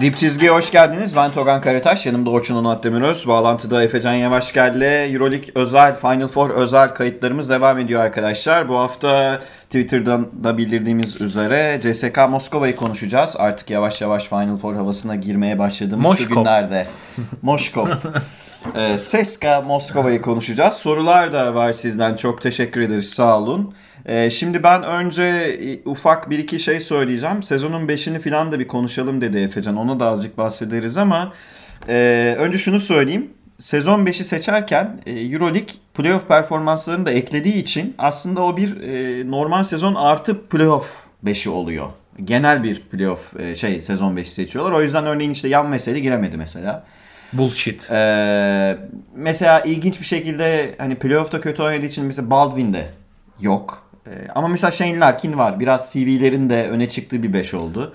Dip çizgiye hoş geldiniz. Ben Togan Karataş. Yanımda Orçun Onat Demiröz. Bağlantıda Efecan Yavaşgel ile Euroleague özel, Final Four özel kayıtlarımız devam ediyor arkadaşlar. Bu hafta Twitter'dan da bildirdiğimiz üzere CSK Moskova'yı konuşacağız. Artık yavaş yavaş Final Four havasına girmeye başladığımız Moşkov. şu günlerde. Moşkov. Ee, Seska Moskova'yı konuşacağız. Sorular da var sizden. Çok teşekkür ederiz. Sağ olun. Ee, şimdi ben önce e, ufak bir iki şey söyleyeceğim. Sezonun 5'ini falan da bir konuşalım dedi Efecan. Ona da azıcık bahsederiz ama e, önce şunu söyleyeyim. Sezon 5'i seçerken e, Euroleague playoff performanslarını da eklediği için aslında o bir e, normal sezon artı playoff 5'i oluyor. Genel bir playoff e, şey sezon 5'i seçiyorlar. O yüzden örneğin işte yan mesele giremedi mesela. Bullshit. Ee, mesela ilginç bir şekilde hani playoff'ta kötü oynadığı için mesela Baldwin de yok. Ee, ama mesela Shane Larkin var. Biraz CV'lerin de öne çıktığı bir 5 oldu.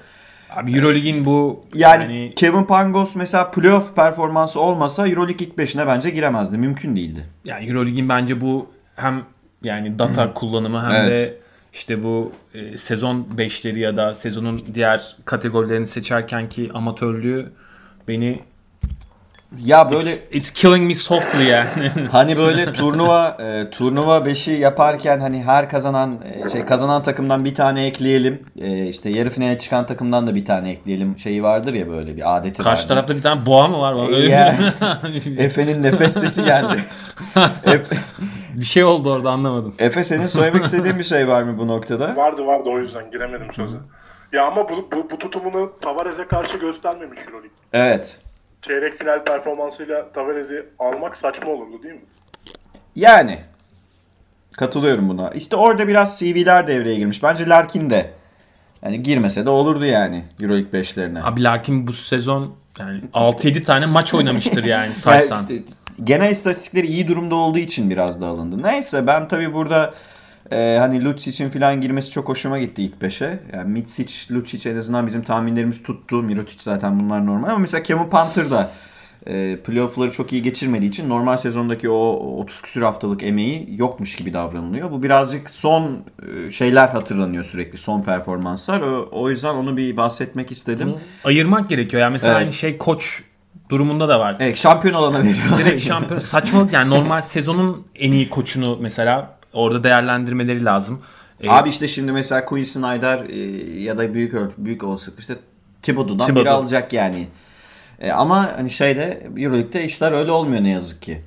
Abi Euroleague'in bu Yani, yani Kevin Pangos mesela playoff performansı olmasa Euroleague ilk 5'ine bence giremezdi. Mümkün değildi. yani Euroleague'in bence bu hem yani data kullanımı hem Evet. de işte bu e, sezon 5'leri ya da sezonun diğer kategorilerini seçerken ki amatörlüğü beni Ya böyle it's, it's killing me softly yani. hani böyle turnuva e, turnuva 5'i yaparken hani her kazanan e, şey kazanan takımdan bir tane ekleyelim. E, işte yarı finale çıkan takımdan da bir tane ekleyelim. Şeyi vardır ya böyle bir adeti Karşı vardır. tarafta bir tane boğa mı var? Öyle Ya. bir- Efe'nin nefes sesi geldi. Efe, bir şey oldu orada anlamadım. Efe senin söylemek istediğin bir şey var mı bu noktada? Vardı vardı o yüzden giremedim söze. Ya ama bu, bu, bu tutumunu Tavares'e karşı göstermemiş Euroleague. Evet. Çeyrek final performansıyla Tavares'i almak saçma olurdu değil mi? Yani. Katılıyorum buna. İşte orada biraz CV'ler devreye girmiş. Bence Larkin de. Yani girmese de olurdu yani Euroleague 5'lerine. Abi Larkin bu sezon yani 6-7 tane maç oynamıştır yani Yani saysan. işte genel istatistikleri iyi durumda olduğu için biraz da alındı. Neyse ben tabii burada e, hani Lucic'in falan girmesi çok hoşuma gitti ilk 5'e. Yani Mitsic, Lucic en azından bizim tahminlerimiz tuttu. Mirotic zaten bunlar normal ama mesela Kevin Panther da e, playoff'ları çok iyi geçirmediği için normal sezondaki o 30 küsür haftalık emeği yokmuş gibi davranılıyor. Bu birazcık son e, şeyler hatırlanıyor sürekli. Son performanslar. O, o yüzden onu bir bahsetmek istedim. Ayırmak gerekiyor. Yani mesela Evet. aynı şey koç durumunda da var. Evet, şampiyon olana veriyor. Direkt şampiyon saçmalık yani normal sezonun en iyi koçunu mesela orada değerlendirmeleri lazım. Ee, Abi işte şimdi mesela Quinn Snyder e, ya da büyük büyük olasılık işte Thibodeau'dan Thibodeau. biri alacak yani. E, ama hani şeyde Euroleague'de işler öyle olmuyor ne yazık ki.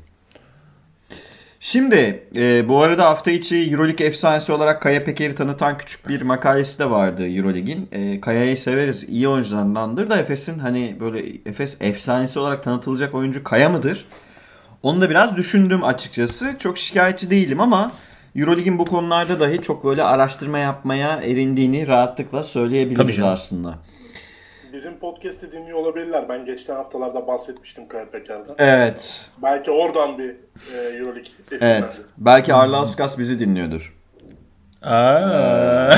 Şimdi e, bu arada hafta içi Euroleague efsanesi olarak Kaya Peker'i tanıtan küçük bir makalesi de vardı Euroleague'in. E, Kaya'yı severiz. iyi oyuncularındandır da Efes'in hani böyle Efes efsanesi olarak tanıtılacak oyuncu Kaya mıdır? Onu da biraz düşündüm açıkçası. Çok şikayetçi değilim ama Euroleague'in bu konularda dahi çok böyle araştırma yapmaya erindiğini rahatlıkla söyleyebiliriz aslında. Bizim podcast'i dinliyor olabilirler. Ben geçen haftalarda bahsetmiştim Kaya Peker'den. Evet. Belki oradan bir e, Euroleague esinlendi. Evet. Belki Arlauskas bizi dinliyordur. Aa.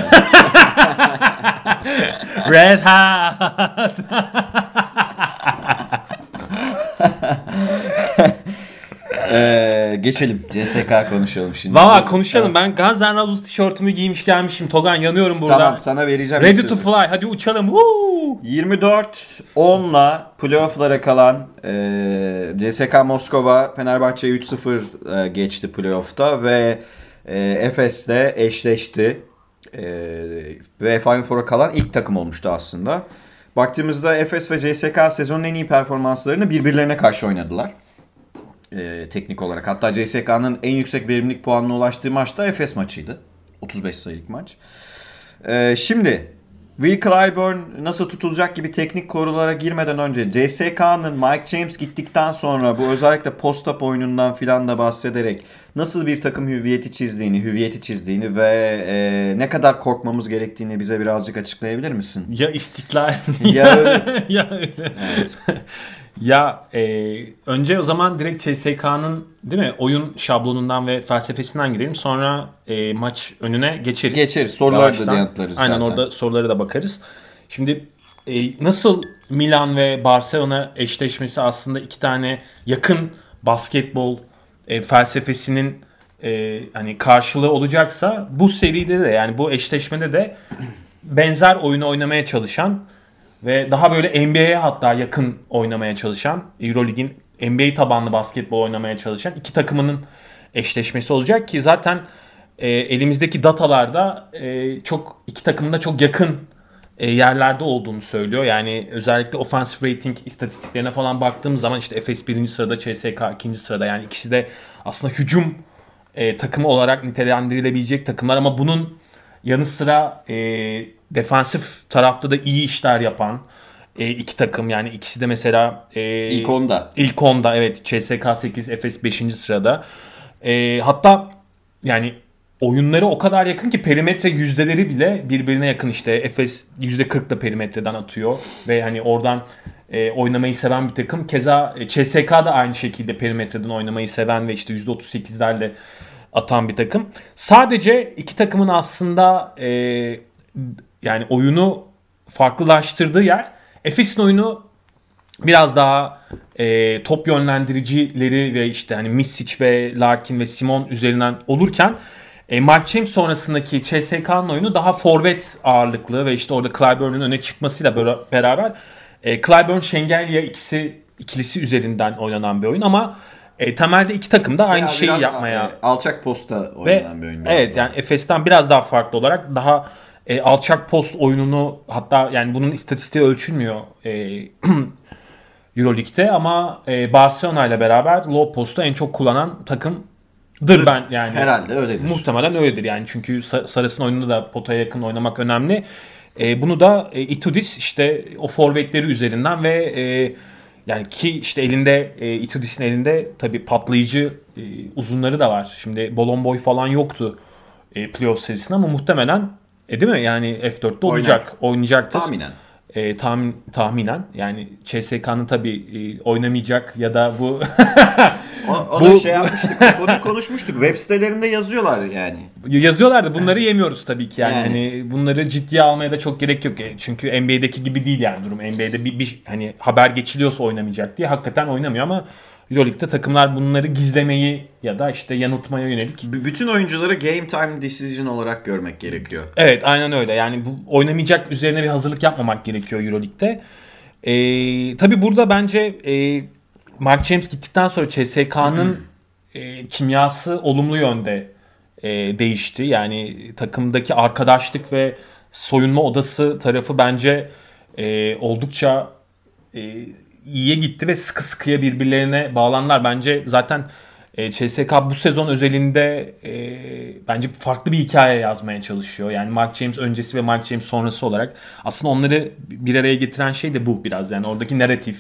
Red Hat. Ee, geçelim. CSK konuşalım şimdi. Valla konuşalım. Ben Guns N' Roses tişörtümü giymiş gelmişim. Togan yanıyorum burada. Tamam sana vereceğim. Ready to fly. Hadi uçalım. Woo! 24-10'la playoff'lara kalan e, CSK Moskova Fenerbahçe 3-0 e, geçti playoff'ta ve e, Efes'le eşleşti. E, ve Final Four'a kalan ilk takım olmuştu aslında. Baktığımızda Efes ve CSK sezonun en iyi performanslarını birbirlerine karşı oynadılar. E, teknik olarak. Hatta CSK'nın en yüksek verimlilik puanına ulaştığı maç da Efes maçıydı. 35 sayılık maç. Ee, şimdi Will Clyburn nasıl tutulacak gibi teknik konulara girmeden önce CSK'nın Mike James gittikten sonra bu özellikle post-up oyunundan filan da bahsederek nasıl bir takım hüviyeti çizdiğini, hüviyeti çizdiğini ve e, ne kadar korkmamız gerektiğini bize birazcık açıklayabilir misin? Ya istiklal. Ya öyle. ya öyle. Evet. Ya e, önce o zaman direkt CSK'nın değil mi oyun şablonundan ve felsefesinden girelim. Sonra e, maç önüne geçeriz. Geçeriz. Soruları da yanıtlarız Aynen zaten. orada sorulara da bakarız. Şimdi e, nasıl Milan ve Barcelona eşleşmesi aslında iki tane yakın basketbol e, felsefesinin e, hani karşılığı olacaksa bu seride de yani bu eşleşmede de benzer oyunu oynamaya çalışan ve daha böyle NBA'ye hatta yakın oynamaya çalışan Eurolig'in NBA tabanlı basketbol oynamaya çalışan iki takımının eşleşmesi olacak ki zaten e, elimizdeki datalarda e, çok iki takımın da çok yakın e, yerlerde olduğunu söylüyor. Yani özellikle offensive rating istatistiklerine falan baktığımız zaman işte Efes birinci sırada, CSK ikinci sırada. Yani ikisi de aslında hücum e, takımı olarak nitelendirilebilecek takımlar ama bunun yanı sıra e, defansif tarafta da iyi işler yapan e, iki takım. Yani ikisi de mesela e, İlk onda. İlk onda evet CSK 8, Efes 5. sırada. E, hatta yani oyunları o kadar yakın ki perimetre yüzdeleri bile birbirine yakın işte. Efes %40 da perimetreden atıyor ve hani oradan e, oynamayı seven bir takım. Keza e, CSK da aynı şekilde perimetreden oynamayı seven ve işte %38'lerle atan bir takım. Sadece iki takımın aslında e, yani oyunu farklılaştırdığı yer Efes'in oyunu biraz daha e, top yönlendiricileri ve işte hani Misic ve Larkin ve Simon üzerinden olurken e, Mark James sonrasındaki CSK'nın oyunu daha forvet ağırlıklı ve işte orada Clyburn'un öne çıkmasıyla bera- beraber e, Clyburn Şengelya ikisi ikilisi üzerinden oynanan bir oyun ama e, temelde iki takım da aynı Ya şeyi yapmaya e, alçak posta ve oynanan bir oyun. evet daha. yani Efes'ten biraz daha farklı olarak daha e, alçak post oyununu hatta yani bunun istatistiği ölçülmüyor e, Euroleague'de ama e, Barcelona ile beraber low post'u en çok kullanan takımdır ben yani. Herhalde öyledir. Muhtemelen öyledir yani çünkü Sa- Sarıs'ın oyununda da potaya yakın oynamak önemli. E, bunu da e, Itudis işte o forvetleri üzerinden ve e, yani ki işte elinde e, Itudis'in elinde tabi patlayıcı e, uzunları da var. Şimdi Bolon Boy falan yoktu e, playoff serisinde ama muhtemelen e, değil mi? Yani F4'te olacak. Oynayacaktır. Tahminen. E, tahmin, tahminen yani CSK'nın tabi e, oynamayacak ya da bu O, onu Bu- şey yapmıştık. bu konuyu konuşmuştuk. Web sitelerinde yazıyorlar yani. Yazıyorlar da bunları yemiyoruz tabii ki yani. Yani. Hani bunları ciddiye almaya da çok gerek yok. E, Çünkü NBA'deki gibi değil yani durum. NBA'de bir, bir hani haber geçiliyorsa oynamayacak diye hakikaten oynamıyor ama Euroleague'de takımlar bunları gizlemeyi ya da işte yanıltmaya yönelik. B- bütün oyuncuları game time decision olarak görmek gerekiyor. Evet aynen öyle. Yani bu oynamayacak üzerine bir hazırlık yapmamak gerekiyor Euroleague'de. Ee, tabii burada bence e, Mark James gittikten sonra CSK'nın e, kimyası olumlu yönde e, değişti. Yani takımdaki arkadaşlık ve soyunma odası tarafı bence e, oldukça e, iyiye gitti ve sıkı sıkıya birbirlerine bağlanlar. Bence zaten e, CSK bu sezon özelinde e, bence farklı bir hikaye yazmaya çalışıyor. Yani Mark James öncesi ve Mark James sonrası olarak aslında onları bir araya getiren şey de bu biraz. Yani oradaki narratif.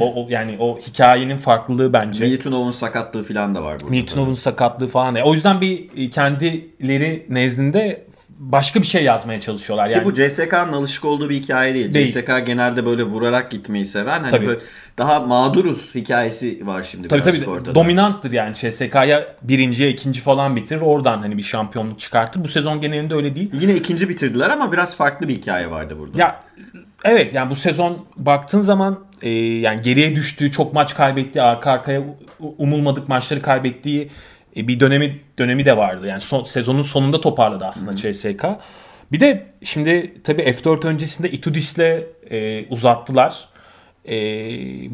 O, o yani o hikayenin farklılığı bence. Miltunov'un sakatlığı falan da var burada. Miltunov'un sakatlığı falan. O yüzden bir e, kendileri nezdinde başka bir şey yazmaya çalışıyorlar. Ki Yani bu CSK'nın alışık olduğu bir hikaye değil. Değil. CSK genelde böyle vurarak gitmeyi seven. Hani Tabii. böyle daha mağduruz hikayesi var şimdi Tabii tabii ortada. dominanttır yani CSK'ya birinciye ikinci falan bitirir oradan hani bir şampiyonluk çıkartır. Bu sezon genelinde öyle değil. Yine ikinci bitirdiler ama biraz farklı bir hikaye vardı burada. Ya evet yani bu sezon baktığın zaman e, yani geriye düştüğü çok maç kaybettiği arka arkaya umulmadık maçları kaybettiği e, bir dönemi dönemi de vardı. Yani son, sezonun sonunda toparladı aslında CSK. Bir de şimdi tabii F4 öncesinde Itudis'le e, uzattılar. E,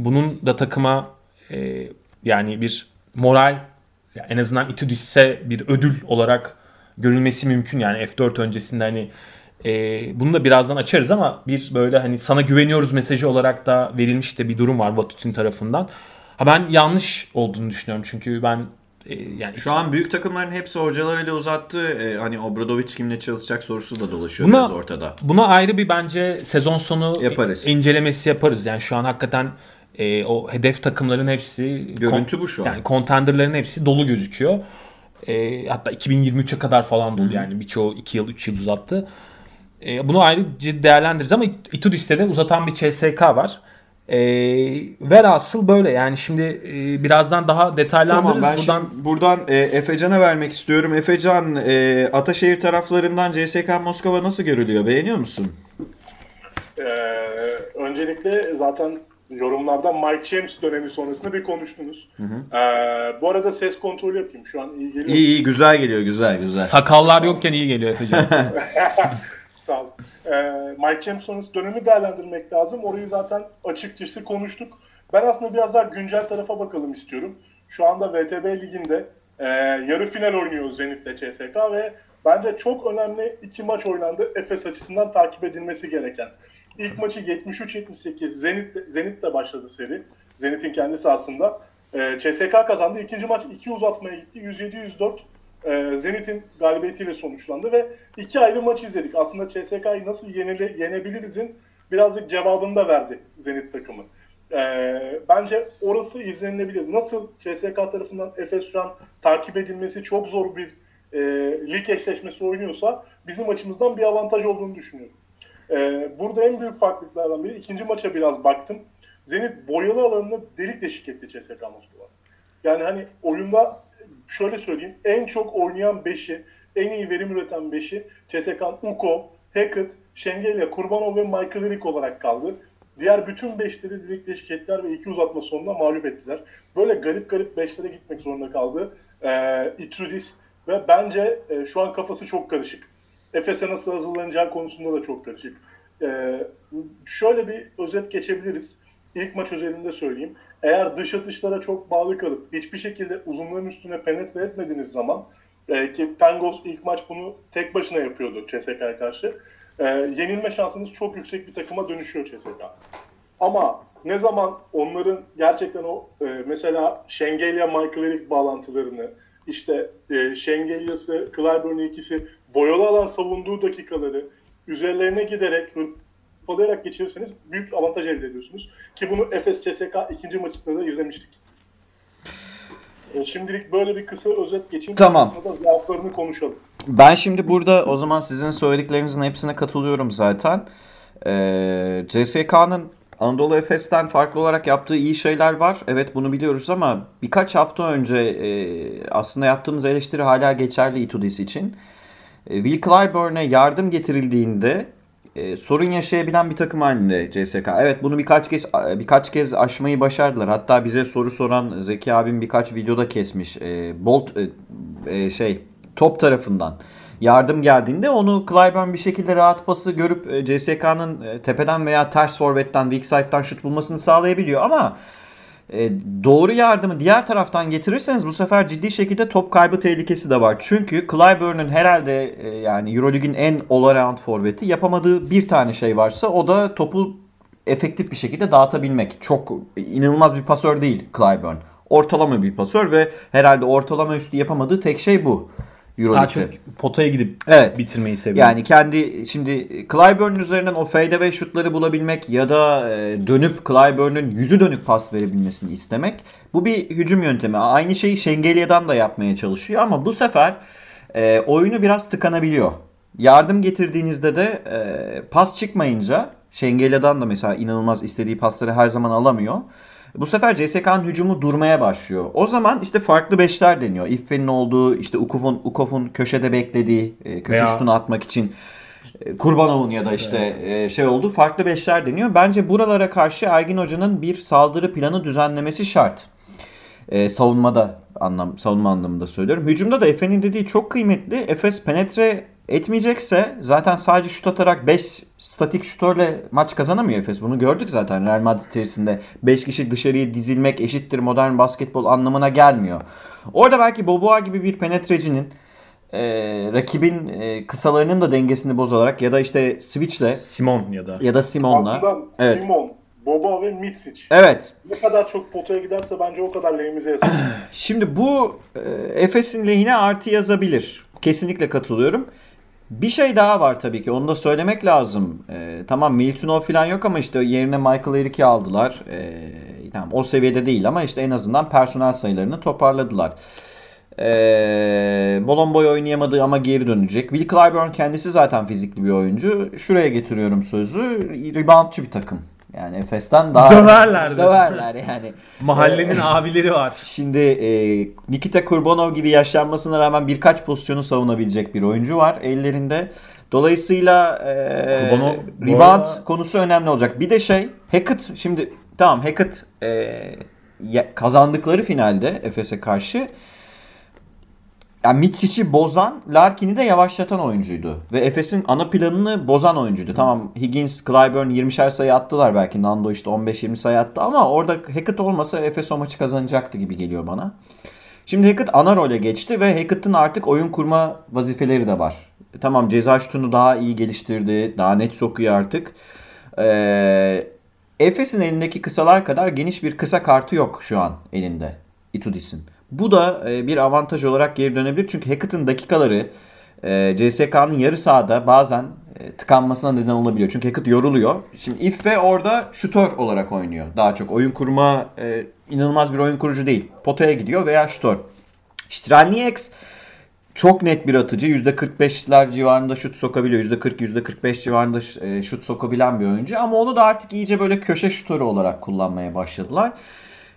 bunun da takıma e, yani bir moral ya en azından Itudis'e bir ödül olarak görülmesi mümkün. Yani F4 öncesinde hani e, bunu da birazdan açarız ama bir böyle hani sana güveniyoruz mesajı olarak da verilmiş de bir durum var Vatut'un tarafından. Ha ben yanlış olduğunu düşünüyorum çünkü ben yani Şu an büyük takımların hepsi hocalarıyla uzattığı e, hani Obradovic kimle çalışacak sorusu da dolaşıyor Buna- biraz ortada. Buna ayrı bir bence sezon sonu Yaparız. incelemesi yaparız. Yani şu an hakikaten e, o hedef takımların hepsi Görüntü bu şu an. Yani contenderların hepsi dolu gözüküyor. E, hatta 2023'e kadar falan dolu yani birçoğu 2 yıl 3 yıl uzattı. E, bunu ayrıca değerlendiririz ama Itudis'te de uzatan bir CSK var. E, velhasıl böyle yani şimdi e, birazdan daha detaylandırırız. Tamam ben Buradan buradan e, Efecan'a vermek istiyorum. Efecan e, Ataşehir taraflarından CSK Moskova nasıl görülüyor? Beğeniyor musun? Ee, öncelikle zaten yorumlardan Mike James dönemi sonrasında bir konuştunuz. Ee, bu arada ses kontrolü yapayım. Şu an iyi geliyor. İyi iyi güzel geliyor güzel güzel. sakallar yokken iyi geliyor Efecan. Sağ ol. Ee, Mike James sonrası dönemi değerlendirmek lazım. Orayı zaten açıkçası konuştuk. Ben aslında biraz daha güncel tarafa bakalım istiyorum. Şu anda VTB Ligi'nde e, yarı final oynuyor Zenit'le CSK ve bence çok önemli iki maç oynandı Efes açısından takip edilmesi gereken. İlk maçı 73-78 Zenit, Zenit'le başladı seri. Zenit'in kendisi aslında. E, CSK kazandı. İkinci maç 2 uzatmaya gitti. 107-104 e, Zenit'in galibiyetiyle sonuçlandı ve iki ayrı maç izledik. Aslında CSK'yı nasıl yenile, yenebilirizin birazcık cevabını da verdi Zenit takımı. E, bence orası izlenilebilir. Nasıl CSK tarafından Efes şu an takip edilmesi çok zor bir e, lig eşleşmesi oynuyorsa bizim açımızdan bir avantaj olduğunu düşünüyorum. E, burada en büyük farklılıklardan biri ikinci maça biraz baktım. Zenit boyalı alanını delik deşik etti CSK Moskova. Yani hani oyunda şöyle söyleyeyim en çok oynayan 5'i, en iyi verim üreten 5'i CSK'nın Uko, Hackett, Şengelya, Kurbanov ve Michael Eric olarak kaldı. Diğer bütün 5'leri direkt deşik ettiler ve iki uzatma sonunda mağlup ettiler. Böyle garip garip 5'lere gitmek zorunda kaldı. Ee, Itrudis ve bence e, şu an kafası çok karışık. Efes'e nasıl hazırlanacağı konusunda da çok karışık. Ee, şöyle bir özet geçebiliriz. İlk maç özelinde söyleyeyim. Eğer dış atışlara çok bağlı kalıp hiçbir şekilde uzunluğun üstüne penetre etmediğiniz zaman e, ki Tangos ilk maç bunu tek başına yapıyordu CSK'ya karşı. E, yenilme şansınız çok yüksek bir takıma dönüşüyor CSK. Ama ne zaman onların gerçekten o e, mesela Şengelya Michael Eric bağlantılarını işte e, Şengelya'sı, Clyburn'u ikisi boyalı alan savunduğu dakikaları üzerlerine giderek hırpalayarak geçirirseniz büyük avantaj elde ediyorsunuz. Ki bunu Efes CSK ikinci maçında da izlemiştik. E, şimdilik böyle bir kısa özet geçeyim. Tamam. Sonra da zaaflarını konuşalım. Ben şimdi burada o zaman sizin söylediklerinizin hepsine katılıyorum zaten. Ee, CSK'nın Anadolu Efes'ten farklı olarak yaptığı iyi şeyler var. Evet bunu biliyoruz ama birkaç hafta önce e, aslında yaptığımız eleştiri hala geçerli Itudis için. E, Will Clyburn'e yardım getirildiğinde e, sorun yaşayabilen bir takım halinde CSK. Evet bunu birkaç kez birkaç kez aşmayı başardılar. Hatta bize soru soran Zeki abim birkaç videoda kesmiş. E, Bolt e, e, şey top tarafından yardım geldiğinde onu Clyburn bir şekilde rahat pası görüp e, CSK'nın e, tepeden veya ters forvetten weak side'dan şut bulmasını sağlayabiliyor ama e, doğru yardımı diğer taraftan getirirseniz bu sefer ciddi şekilde top kaybı tehlikesi de var. Çünkü Clyburn'un herhalde yani Eurolig'in en all-around forveti yapamadığı bir tane şey varsa o da topu efektif bir şekilde dağıtabilmek. Çok inanılmaz bir pasör değil Clyburn. Ortalama bir pasör ve herhalde ortalama üstü yapamadığı tek şey bu. Daha çok potaya gidip evet. bitirmeyi seviyor. Yani kendi şimdi Clyburn'un üzerinden o fadeaway şutları bulabilmek ya da e, dönüp Clyburn'un yüzü dönük pas verebilmesini istemek. Bu bir hücum yöntemi. Aynı şeyi Şengelya'dan da yapmaya çalışıyor ama bu sefer e, oyunu biraz tıkanabiliyor. Yardım getirdiğinizde de e, pas çıkmayınca Şengelya'dan da mesela inanılmaz istediği pasları her zaman alamıyor. Bu sefer CSK'nın hücumu durmaya başlıyor. O zaman işte farklı beşler deniyor. İffe'nin olduğu, işte Ukof'un Ukof'un köşede beklediği, e, köşe şutunu atmak için e, Kurbanov'un ya da işte evet. şey oldu farklı beşler deniyor. Bence buralara karşı Ergin Hoca'nın bir saldırı planı düzenlemesi şart. Ee, savunmada anlam savunma anlamında söylüyorum. Hücumda da Efe'nin dediği çok kıymetli. Efes penetre etmeyecekse zaten sadece şut atarak 5 statik şutörle maç kazanamıyor Efes. Bunu gördük zaten Real Madrid içerisinde. 5 kişi dışarıya dizilmek eşittir modern basketbol anlamına gelmiyor. Orada belki Boboa gibi bir penetrecinin e, rakibin e, kısalarının da dengesini bozarak ya da işte switch'le Simon ya da ya da Simon'la Aslında evet. Simon, Boba ve Mitsic. Evet. Ne kadar çok potaya giderse bence o kadar lehimize yazar. Şimdi bu e, Efes'in lehine artı yazabilir. Kesinlikle katılıyorum. Bir şey daha var tabii ki onu da söylemek lazım. Ee, tamam Miltonov falan yok ama işte yerine Michael Eric'i aldılar. Ee, tamam o seviyede değil ama işte en azından personel sayılarını toparladılar. Ee, Bolomboy oynayamadı ama geri dönecek. Will Clyburn kendisi zaten fizikli bir oyuncu. Şuraya getiriyorum sözü. Reboundçı bir takım. Yani Efes'ten daha döverler. Döverler yani. Mahallenin ee, abileri var. Şimdi e, Nikita Kurbanov gibi yaşlanmasına rağmen birkaç pozisyonu savunabilecek bir oyuncu var ellerinde. Dolayısıyla e, Kurbanov, rebound arada... konusu önemli olacak. Bir de şey Hackett şimdi tamam Hackett e, kazandıkları finalde Efes'e karşı yani Mitsic'i bozan, Larkin'i de yavaşlatan oyuncuydu. Ve Efes'in ana planını bozan oyuncuydu. Tamam Higgins, Clyburn 20'şer sayı attılar belki. Nando işte 15-20 sayı attı ama orada Hackett olmasa Efes o maçı kazanacaktı gibi geliyor bana. Şimdi Hackett ana role geçti ve Hackett'ın artık oyun kurma vazifeleri de var. Tamam ceza şutunu daha iyi geliştirdi. Daha net sokuyor artık. Ee, Efes'in elindeki kısalar kadar geniş bir kısa kartı yok şu an elinde. Itudis'in. Bu da e, bir avantaj olarak geri dönebilir. Çünkü Hackett'ın dakikaları e, CSK'nın yarı sahada bazen e, tıkanmasına neden olabiliyor. Çünkü Hackett yoruluyor. Şimdi Iffe orada şutör olarak oynuyor. Daha çok oyun kurma inanılmaz bir oyun kurucu değil. Potaya gidiyor veya şutör. Strelnieks çok net bir atıcı. %45'ler civarında şut sokabiliyor. %40, %45 civarında şut sokabilen bir oyuncu. Ama onu da artık iyice böyle köşe şutörü olarak kullanmaya başladılar.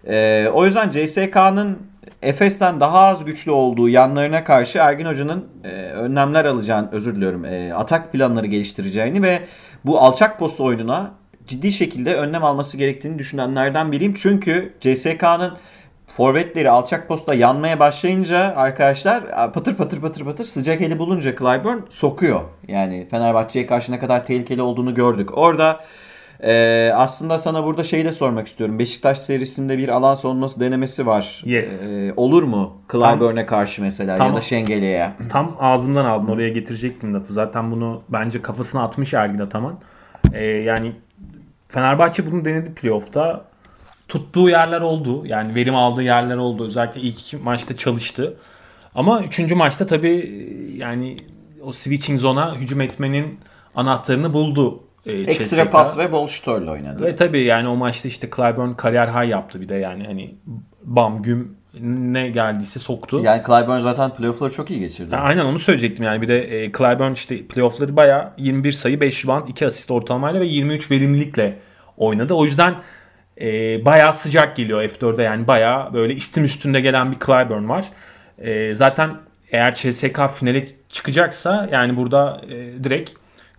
Ee, o yüzden CSK'nın Efes'ten daha az güçlü olduğu yanlarına karşı Ergin Hoca'nın e, önlemler alacağını, özür diliyorum, e, atak planları geliştireceğini ve bu alçak post oyununa ciddi şekilde önlem alması gerektiğini düşünenlerden biriyim. Çünkü CSK'nın forvetleri alçak posta yanmaya başlayınca arkadaşlar patır patır patır patır sıcak eli bulunca Clyburn sokuyor. Yani Fenerbahçe'ye karşı ne kadar tehlikeli olduğunu gördük. Orada ee, aslında sana burada şeyi de sormak istiyorum. Beşiktaş serisinde bir alan savunması denemesi var. Yes. Ee, olur mu? Clyburn'e karşı mesela tam, ya da Şengeli'ye. Tam ağzımdan aldım. Oraya getirecektim lafı. Zaten bunu bence kafasına atmış Ergin Ataman. Ee, yani Fenerbahçe bunu denedi playoff'ta. Tuttuğu yerler oldu. Yani verim aldığı yerler oldu. Özellikle ilk iki maçta çalıştı. Ama üçüncü maçta tabii yani o switching zona hücum etmenin anahtarını buldu e, Ekstra pas ve bol şutörle oynadı. Ve tabii yani o maçta işte Clyburn kariyer high yaptı bir de yani hani bam güm ne geldiyse soktu. Yani Clyburn zaten playoff'ları çok iyi geçirdi. aynen onu söyleyecektim yani bir de e, Clyburn işte playoff'ları baya 21 sayı 5 rebound 2 asist ortalamayla ve 23 verimlilikle oynadı. O yüzden e, bayağı sıcak geliyor F4'e yani baya böyle istim üstünde gelen bir Clyburn var. E, zaten eğer CSK finale çıkacaksa yani burada e, direkt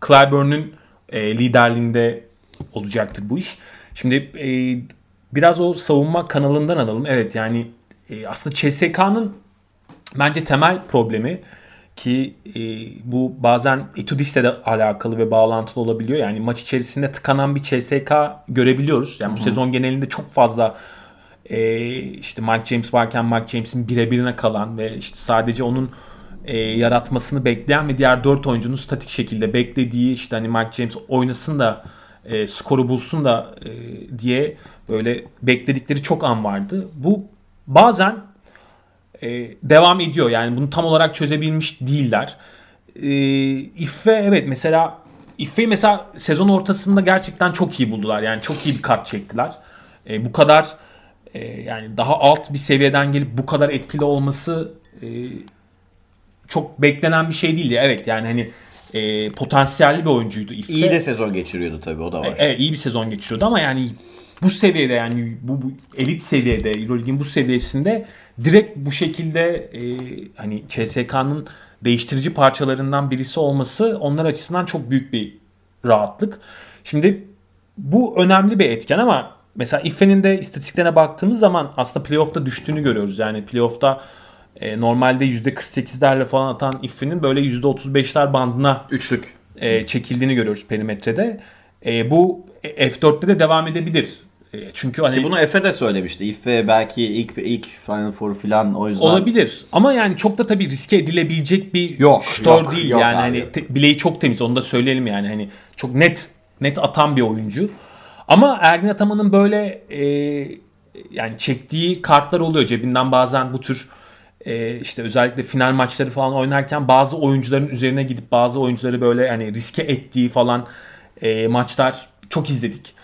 Clyburn'un e, liderliğinde olacaktır bu iş. Şimdi e, biraz o savunma kanalından alalım. Evet yani e, aslında CSK'nın bence temel problemi ki e, bu bazen Etudis'le de alakalı ve bağlantılı olabiliyor. Yani maç içerisinde tıkanan bir CSK görebiliyoruz. Yani bu Hı-hı. sezon genelinde çok fazla e, işte Mike James varken Mike James'in birebirine kalan ve işte sadece onun e, yaratmasını bekleyen ve diğer 4 oyuncunun statik şekilde beklediği işte hani Mike James oynasın da e, skoru bulsun da e, diye böyle bekledikleri çok an vardı. Bu bazen e, devam ediyor. Yani bunu tam olarak çözebilmiş değiller. E, İffe evet mesela İffe'yi mesela sezon ortasında gerçekten çok iyi buldular. Yani çok iyi bir kart çektiler. E, bu kadar e, yani daha alt bir seviyeden gelip bu kadar etkili olması e, çok beklenen bir şey değildi. Evet yani hani e, potansiyelli bir oyuncuydu İffe. İyi de sezon geçiriyordu tabii o da var. E, evet iyi bir sezon geçiriyordu ama yani bu seviyede yani bu, bu elit seviyede Euroleague'in bu seviyesinde direkt bu şekilde e, hani CSK'nın değiştirici parçalarından birisi olması onlar açısından çok büyük bir rahatlık. Şimdi bu önemli bir etken ama mesela Iffe'nin de istatistiklerine baktığımız zaman aslında playoff'ta düştüğünü görüyoruz. Yani playoff'ta e, normalde %48'lerle falan atan Iffe'nin böyle %35'ler bandına üçlük e, çekildiğini görüyoruz perimetrede. E, bu F4'te de devam edebilir. E, çünkü hani Ki bunu Efe de söylemişti. Efe belki ilk ilk Final Four falan o yüzden olabilir. Ama yani çok da tabii riske edilebilecek bir yok, şutör değil yok yani abi. hani te, bileği çok temiz onu da söyleyelim yani hani çok net net atan bir oyuncu. Ama Ergin Ataman'ın böyle e, yani çektiği kartlar oluyor cebinden bazen bu tür e, işte özellikle final maçları falan oynarken bazı oyuncuların üzerine gidip bazı oyuncuları böyle hani riske ettiği falan e, maçlar çok izledik.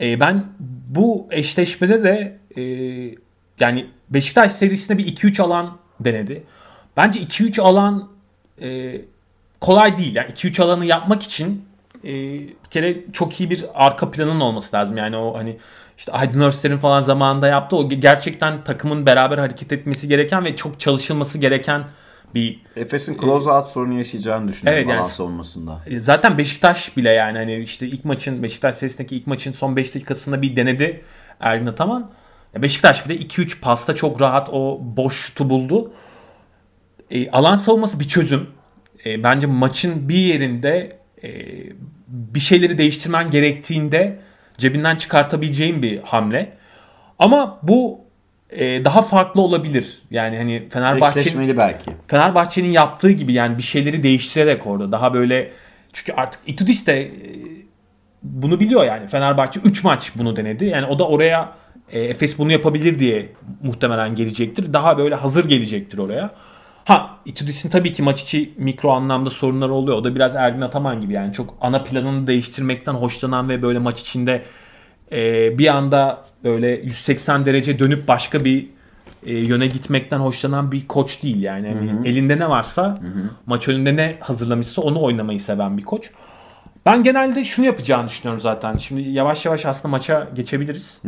E, ben bu eşleşmede de e, yani Beşiktaş serisinde bir 2-3 alan denedi. Bence 2-3 alan e, kolay değil. Yani 2-3 alanı yapmak için e, bir kere çok iyi bir arka planın olması lazım. Yani o hani işte Aydın Örster'in falan zamanında yaptı. O gerçekten takımın beraber hareket etmesi gereken ve çok çalışılması gereken bir Efes'in close out sorunu yaşayacağını düşünüyorum evet, yani, olmasında. E, zaten Beşiktaş bile yani hani işte ilk maçın Beşiktaş serisindeki ilk maçın son 5 dakikasında bir denedi Ergin Ataman. Beşiktaş bile 2-3 pasta çok rahat o boş şutu buldu. e, alan savunması bir çözüm. E, bence maçın bir yerinde e, bir şeyleri değiştirmen gerektiğinde cebinden çıkartabileceğin bir hamle. Ama bu e, daha farklı olabilir. Yani hani Fenerbahçe'nin belki. Fenerbahçe'nin yaptığı gibi yani bir şeyleri değiştirerek orada daha böyle çünkü artık Itudis de e, bunu biliyor yani. Fenerbahçe 3 maç bunu denedi. Yani o da oraya e, Efes bunu yapabilir diye muhtemelen gelecektir. Daha böyle hazır gelecektir oraya. Ha Itudis'in tabii ki maç içi mikro anlamda sorunları oluyor. O da biraz Ergin Ataman gibi yani çok ana planını değiştirmekten hoşlanan ve böyle maç içinde e, bir anda böyle 180 derece dönüp başka bir e, yöne gitmekten hoşlanan bir koç değil yani. Hani elinde ne varsa maç önünde ne hazırlamışsa onu oynamayı seven bir koç. Ben genelde şunu yapacağını düşünüyorum zaten. Şimdi yavaş yavaş aslında maça geçebiliriz.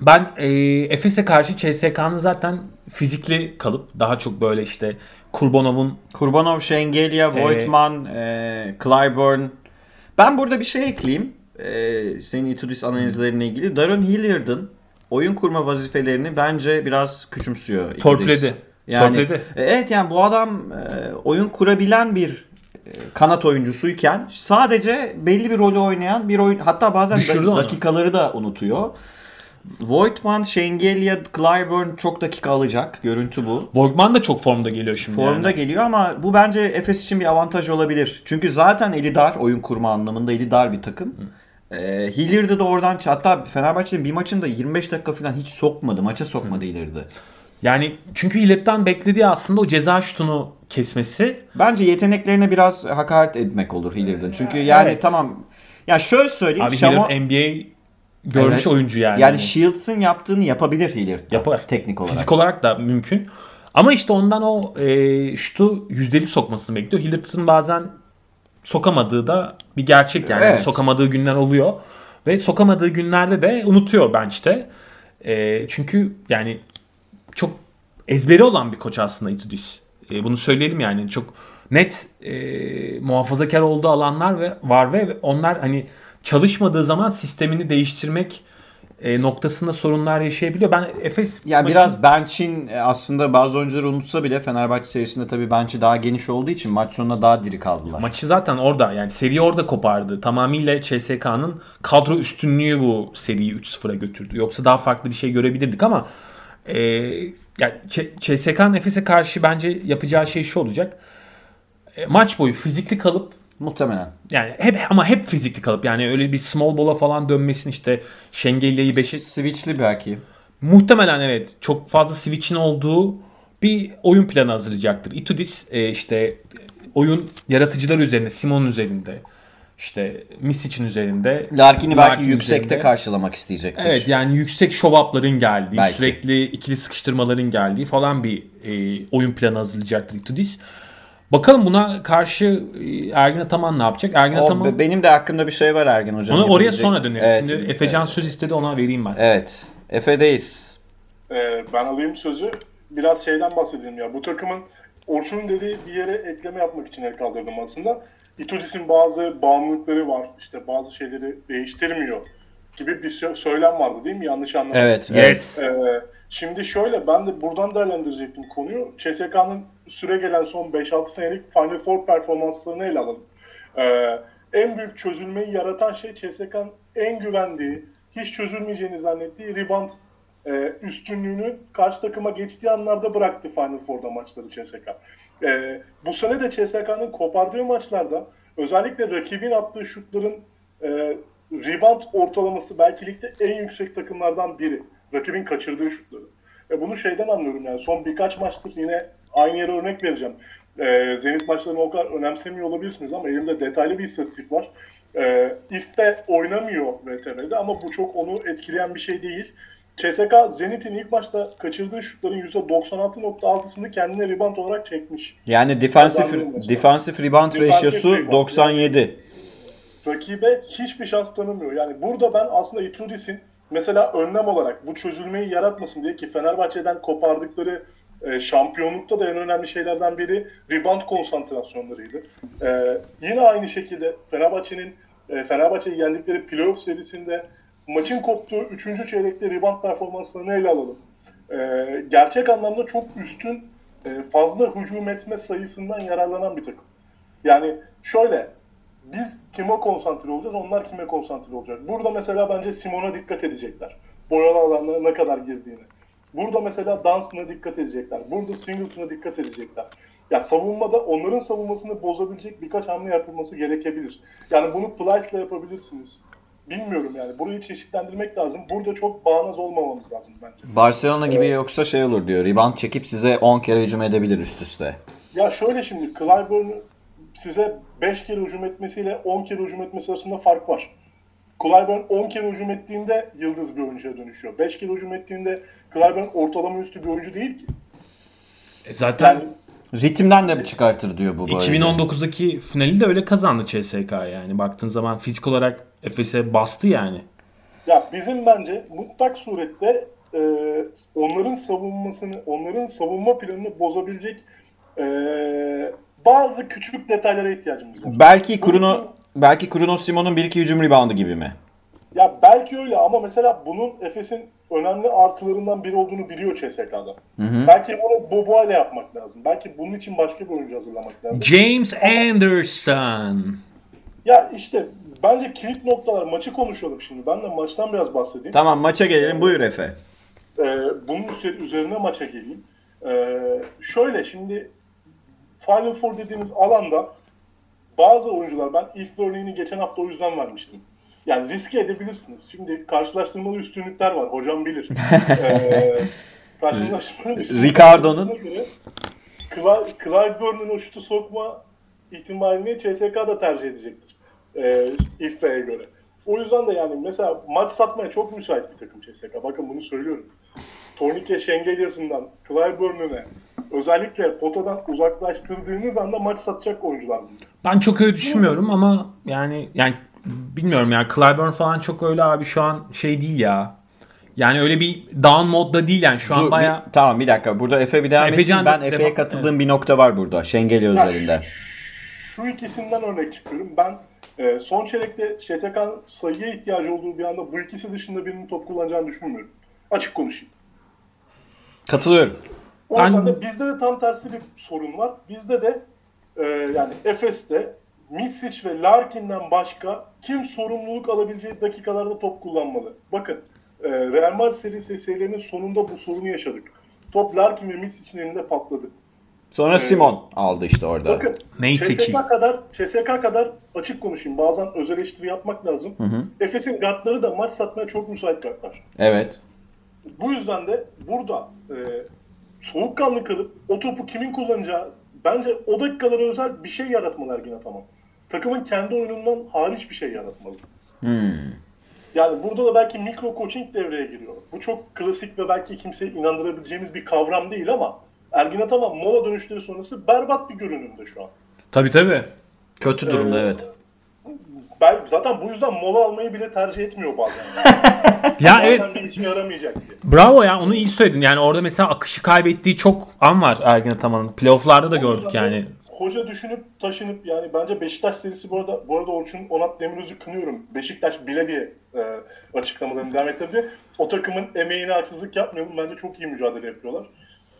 Ben e, Efes'e karşı CSK'nın zaten fizikli kalıp daha çok böyle işte Kurbanov'un Kurbanov, Şengelya, Voigtman, e, Clyburn. Ben burada bir şey ekleyeyim. E, senin Itudis analizlerine ilgili. Darren Hilliard'ın oyun kurma vazifelerini bence biraz küçümsüyor. Itudis. Torpiledi. Yani, Torpiledi. E, Evet yani bu adam e, oyun kurabilen bir e, kanat oyuncusuyken sadece belli bir rolü oynayan bir oyun hatta bazen Düşürdü onu. dakikaları da unutuyor. Voigtman, Şengelya, Clyburn çok dakika alacak. Görüntü bu. Borgman da çok formda geliyor şimdi. Formda yani. geliyor ama bu bence Efes için bir avantaj olabilir. Çünkü zaten eli dar oyun kurma anlamında eli dar bir takım. Ee, Hilliard'ı da oradan hatta Fenerbahçe'nin bir maçında 25 dakika falan hiç sokmadı. Maça sokmadı Hilliard'ı. Yani çünkü Hillert'tan beklediği aslında o ceza şutunu kesmesi. Bence yeteneklerine biraz hakaret etmek olur Hilliard'ın. Çünkü yani Evet. tamam ya şöyle söyleyeyim. Abi Şamo- Hillert NBA görmüş Evet. oyuncu yani. yani Shields'ın yaptığını yapabilir Hilliard. Yapar. Teknik olarak. Fizik olarak da mümkün. Ama işte ondan o e, şutu yüzdeli sokmasını bekliyor. Hillert'ın bazen sokamadığı da bir gerçek yani. Evet. Sokamadığı günler oluyor. Ve sokamadığı günlerde de unutuyor bench'te. E, çünkü yani çok ezberi olan bir koç aslında Itudis. E, bunu söyleyelim yani çok net e, muhafazakar olduğu alanlar ve var ve onlar hani çalışmadığı zaman sistemini değiştirmek e, noktasında sorunlar yaşayabiliyor. Ben Efes Ya maçın- biraz bench'in e, aslında bazı oyuncuları unutsa bile Fenerbahçe serisinde tabii bench'i daha geniş olduğu için maç sonunda daha diri kaldılar. Maçı zaten orada yani seri orada kopardı. Tamamıyla CSK'nın kadro üstünlüğü bu seriyi 3-0'a götürdü. Yoksa daha farklı bir şey görebilirdik ama e, yani CSK'nın Efes'e karşı bence yapacağı şey şu olacak. E, maç boyu fizikli kalıp Muhtemelen. yani hep ama hep fizikli kalıp yani öyle bir small ball'a falan dönmesin işte Şengelya'yı 5'e Switch'li belki. Muhtemelen evet. Çok fazla switch'in olduğu bir oyun planı hazırlayacaktır. Itudis e, işte oyun yaratıcılar üzerinde, Simon üzerinde, işte Misic'in üzerinde. Larkin'i belki Larkin yüksekte üzerinde. karşılamak isteyecektir. Evet yani yüksek show-up'ların geldiği, Belki. sürekli ikili sıkıştırmaların geldiği falan bir e, oyun planı hazırlayacaktır Itudis. Bakalım buna karşı e, Ergin Ataman ne yapacak? Ergin O, Ataman be- benim de aklımda bir şey var Ergen Hoca'nın. ona oraya sonra döneriz. Evet, Şimdi Efecan söz istedi ona vereyim ben. Evet. Efe'deyiz. Ee, ben alayım sözü. Biraz şeyden bahsedeyim ya. Bu takımın Orçun'un dediği bir yere ekleme yapmak için el kaldırdım aslında. Itudis'in bazı bağımlılıkları var. İşte bazı şeyleri değiştirmiyor gibi bir sö- söylem vardı değil mi? Yanlış anlamadım. Evet. Yes. Ee, şimdi şöyle ben de buradan değerlendirecektim konuyu. CSK'nın süre gelen son 5-6 senelik Final Four performanslarını ele alalım. Ee, en büyük çözülmeyi yaratan şey CSK'nın en güvendiği, hiç çözülmeyeceğini zannettiği rebound e, üstünlüğünü karşı takıma geçtiği anlarda bıraktı Final Four'da maçları CSK. Ee, bu sene de CSK'nın kopardığı maçlarda özellikle rakibin attığı şutların e, rebound ortalaması belki ligde en yüksek takımlardan biri. Rakibin kaçırdığı şutları. Ve bunu şeyden anlıyorum yani son birkaç maçtır yine aynı yere örnek vereceğim. Ee, Zenit maçlarını o kadar önemsemiyor olabilirsiniz ama elimde detaylı bir istatistik var. Ee, İF'te oynamıyor VTR'de ama bu çok onu etkileyen bir şey değil. CSK Zenit'in ilk maçta kaçırdığı şutların %96.6'sını kendine rebound olarak çekmiş. Yani mesela. defensive rebound ratio'su rebound. 97. rakibe hiçbir şans tanımıyor. Yani burada ben aslında Itudis'in mesela önlem olarak bu çözülmeyi yaratmasın diye ki Fenerbahçe'den kopardıkları e, şampiyonlukta da en önemli şeylerden biri rebound konsantrasyonlarıydı. E, yine aynı şekilde Fenerbahçe'nin e, Fenerbahçe'yi yendikleri playoff serisinde maçın koptuğu 3. çeyrekte rebound performanslarını ele alalım. E, gerçek anlamda çok üstün e, fazla hücum etme sayısından yararlanan bir takım. Yani şöyle biz kime konsantre olacağız, onlar kime konsantre olacak. Burada mesela bence Simon'a dikkat edecekler. Boyalı alanlara ne kadar girdiğini. Burada mesela Dunstan'a dikkat edecekler. Burada Singleton'a dikkat edecekler. Ya savunmada onların savunmasını bozabilecek birkaç hamle yapılması gerekebilir. Yani bunu Plyce'la yapabilirsiniz. Bilmiyorum yani. Burayı çeşitlendirmek lazım. Burada çok bağnaz olmamamız lazım bence. Barcelona gibi yoksa şey olur diyor. Rebound çekip size 10 kere hücum edebilir üst üste. Ya şöyle şimdi Clyburn size 5 kere hücum etmesiyle 10 kere hücum etmesi arasında fark var. Clyburn 10 kere hücum ettiğinde yıldız bir oyuncuya dönüşüyor. 5 kere hücum ettiğinde Clyburn ortalama üstü bir oyuncu değil ki. E zaten Yani Ritimden de bir çıkartır diyor bu böylece. 2019'daki finali de öyle kazandı CSK yani. Baktığın zaman fizik olarak Efes'e bastı yani. ya bizim bence mutlak surette e, onların savunmasını, onların savunma planını bozabilecek e, bazı küçük detaylara ihtiyacımız var. Belki Bruno belki Bruno Simon'un 1-2 hücum reboundu gibi mi? Ya belki öyle ama mesela bunun Efes'in önemli artılarından biri olduğunu biliyor CSK'da. Belki bunu Boboa ile yapmak lazım. Belki bunun için başka bir oyuncu hazırlamak lazım. James Anderson. ya işte bence kilit noktalar maçı konuşalım şimdi. Ben de maçtan biraz bahsedeyim. Tamam maça gelelim. Buyur Efe. Ee, bunun üzerine maça geleyim. Ee, şöyle şimdi Final Four dediğimiz alanda bazı oyuncular ben ilk örneğini geçen hafta o yüzden vermiştim. Yani riske edebilirsiniz. Şimdi karşılaştırmalı üstünlükler var. Hocam bilir. ee, karşılaştırmalı Ricardo'nun- Clyburn'un o şutu sokma ihtimalini CSK da tercih edecektir. Ee, İFF'ye göre. O yüzden de yani mesela maç satmaya çok müsait bir takım CSK. Bakın bunu söylüyorum. Tornike Şengelyası'ndan Clyburn'une özellikle potadan uzaklaştırdığınız anda maç satacak oyuncular. Ben çok öyle düşünmüyorum ama yani yani bilmiyorum ya Clyburn falan çok öyle abi şu an şey değil ya. Yani öyle bir down modda değil yani şu an Dur, baya bir- tamam bir dakika. Burada Efe bir devam etsin. Efecan Ben Efe'ye katıldığım bir nokta var burada. Şengeli özelinde. Şu ikisinden örnek çıkıyorum. Ben e, son çeyrekte STK'nın sayıya ihtiyacı olduğu bir anda bu ikisi dışında birinin top kullanacağını düşünmüyorum. Açık konuşayım. Katılıyorum. O Ben- yüzden de bizde de tam tersi bir sorun var. Bizde de e, yani Efes'te Misic ve Larkin'den başka kim sorumluluk alabileceği dakikalarda top kullanmalı. Bakın e, Real Madrid serisi serilerinin sonunda bu sorunu yaşadık. Top Larkin ve Misic'in elinde patladı. Sonra Simon aldı işte orada. Bakın Neyse CSK ki. kadar CSK kadar açık konuşayım. Bazen öz eleştiri yapmak lazım. Efes'in guardları da maç satmaya çok müsait guardlar. Evet. Bu yüzden de burada e, soğukkanlı kalıp o topu kimin kullanacağı bence o dakikalara özel bir şey yaratmalı Ergin Ataman. Takımın kendi oyunundan hariç bir şey yaratmalı. Yani burada da belki mikro coaching devreye giriyor. Bu çok klasik ve belki kimseye inandırabileceğimiz bir kavram değil ama Ergin Ataman mola dönüşleri sonrası berbat bir görünümde şu an. Tabii tabii. Kötü durumda Ee, evet. Ben zaten bu yüzden mola almayı bile tercih etmiyor bazen. Ya evet Bazen bir işe yaramayacak diye. bravo ya onu iyi söyledin. Yani orada mesela akışı kaybettiği çok an var Ergin Ataman'ın. Playoff'larda da gördük yani. Hoca düşünüp taşınıp yani bence Beşiktaş serisi bu arada bu arada Orçun Onat Demiröz'ü kınıyorum. Beşiktaş bile diye e, açıklamalarını devam ettirdi. O takımın emeğine haksızlık yapmayalım. Bence çok iyi mücadele yapıyorlar.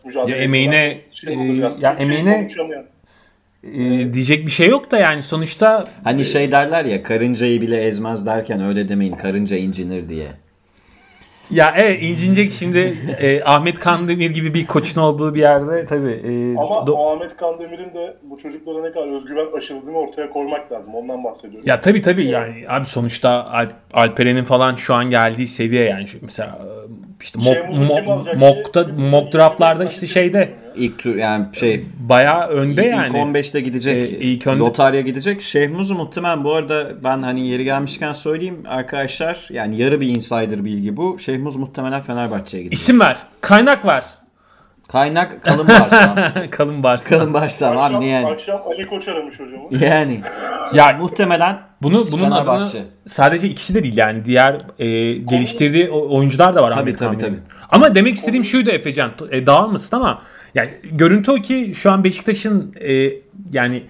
Mücadele Ya emeğine. Şey e, ya şey emeğine- konuşamayan. Ee, diyecek bir şey yok da yani sonuçta Hani şey derler ya karıncayı bile ezmez derken öyle demeyin karınca incinir diye. ya evet incinecek şimdi e, Ahmet Kandemir gibi bir koçun olduğu bir yerde tabii. e, Ama do- Ahmet Kandemir'in de bu çocuklara ne kadar özgüven aşıladığını ortaya koymak lazım. Ondan bahsediyorum. Ya tabii tabii yani abi sonuçta Al- Alperen'in falan şu an geldiği seviye yani mesela e, işte mock, kim mock, mock'ta, mock draftlarda işte şeyde İlk tur yani şey bayağı önde ilk yani. 15'te gidecek. Ee, ilk önde- Lotarya gidecek. Şehmuz'u muhtemelen bu arada ben hani yeri gelmişken söyleyeyim arkadaşlar. Yani yarı bir insider bilgi bu. Şehmuz muhtemelen Fenerbahçe'ye gidecek. İsim ver. Kaynak ver. Kaynak kalın bağırsam. Kalın bağırsam. kalın bağırsam abi niye yani? akşam Ali Koç aramış hocamı. Yani Ya muhtemelen bunu bunun adını sadece ikisi de değil yani diğer e, geliştirdiği oyuncular da var Tabii, Ahmet tabii, tabii. Ama demek istediğim şuydu Efecan e, dağılmasın ama yani görüntü o ki şu an Beşiktaş'ın e, yani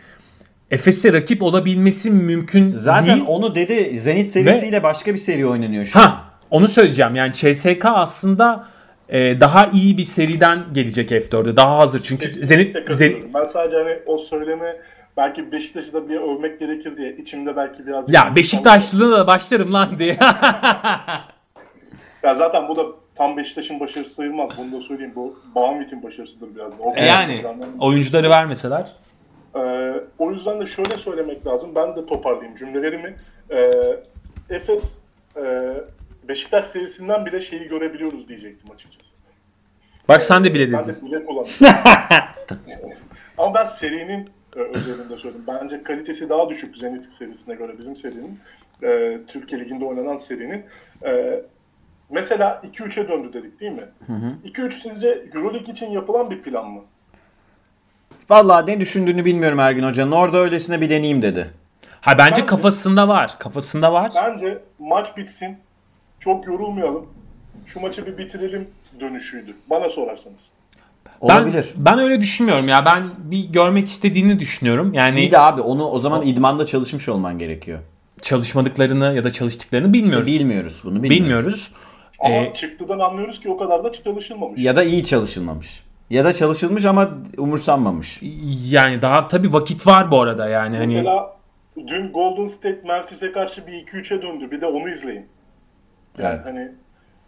Efes'e rakip olabilmesi mümkün zaten değil. onu dedi Zenit serisiyle başka bir seri oynanıyor şu an. Ha, onu söyleyeceğim. Yani CSK aslında e, daha iyi bir seriden gelecek F4'e. Daha hazır. Çünkü Zenit, Kesinlikle Zenit. Ben sadece hani o söyleme belki Beşiktaş'ı da bir övmek gerekir diye içimde belki biraz... ya Beşiktaşlılığına da başlarım lan diye. Ya zaten bu da tam Beşiktaş'ın başarısı sayılmaz. Bunu da söyleyeyim. Bu Baumwitt'in başarısıdır biraz da. O yani yüzden- oyuncuları vermeseler. Ee, o yüzden de şöyle söylemek lazım. Ben de toparlayayım cümlelerimi. Ee, Efes e, Beşiktaş serisinden bile şeyi görebiliyoruz diyecektim açıkçası. Bak sen de bile Ben dedin. de bile. Ama ben serinin e, özelinde söyledim. Bence kalitesi daha düşük Zenit serisine göre bizim serinin. E, Türkiye Ligi'nde oynanan serinin. E, mesela 2-3'e döndü dedik değil mi? 2-3 sizce Euroleague için yapılan bir plan mı? Vallahi ne düşündüğünü bilmiyorum Ergin Hoca'nın. Orada öylesine bir deneyeyim dedi. Ha bence Bence- kafasında var. Kafasında var. Bence maç bitsin, çok yorulmayalım, şu maçı bir bitirelim dönüşüydü. Bana sorarsanız. Olabilir. Ben, ben öyle düşünmüyorum ya. Ben bir görmek istediğini düşünüyorum. Yani İyi de abi onu o zaman idmanda çalışmış olman gerekiyor. çalışmadıklarını ya da çalıştıklarını bilmiyoruz. Bilmiyoruz bunu. Bilmiyoruz. Bilmiyoruz. Ama Ee, çıktıdan anlıyoruz ki o kadar da çalışılmamış. Ya da iyi çalışılmamış. Ya da çalışılmış ama umursanmamış. yani daha tabii vakit var bu arada yani hani Mesela dün Golden State Memphis'e karşı bir 2-3'e döndü. Bir de onu izleyin. Yani Evet. hani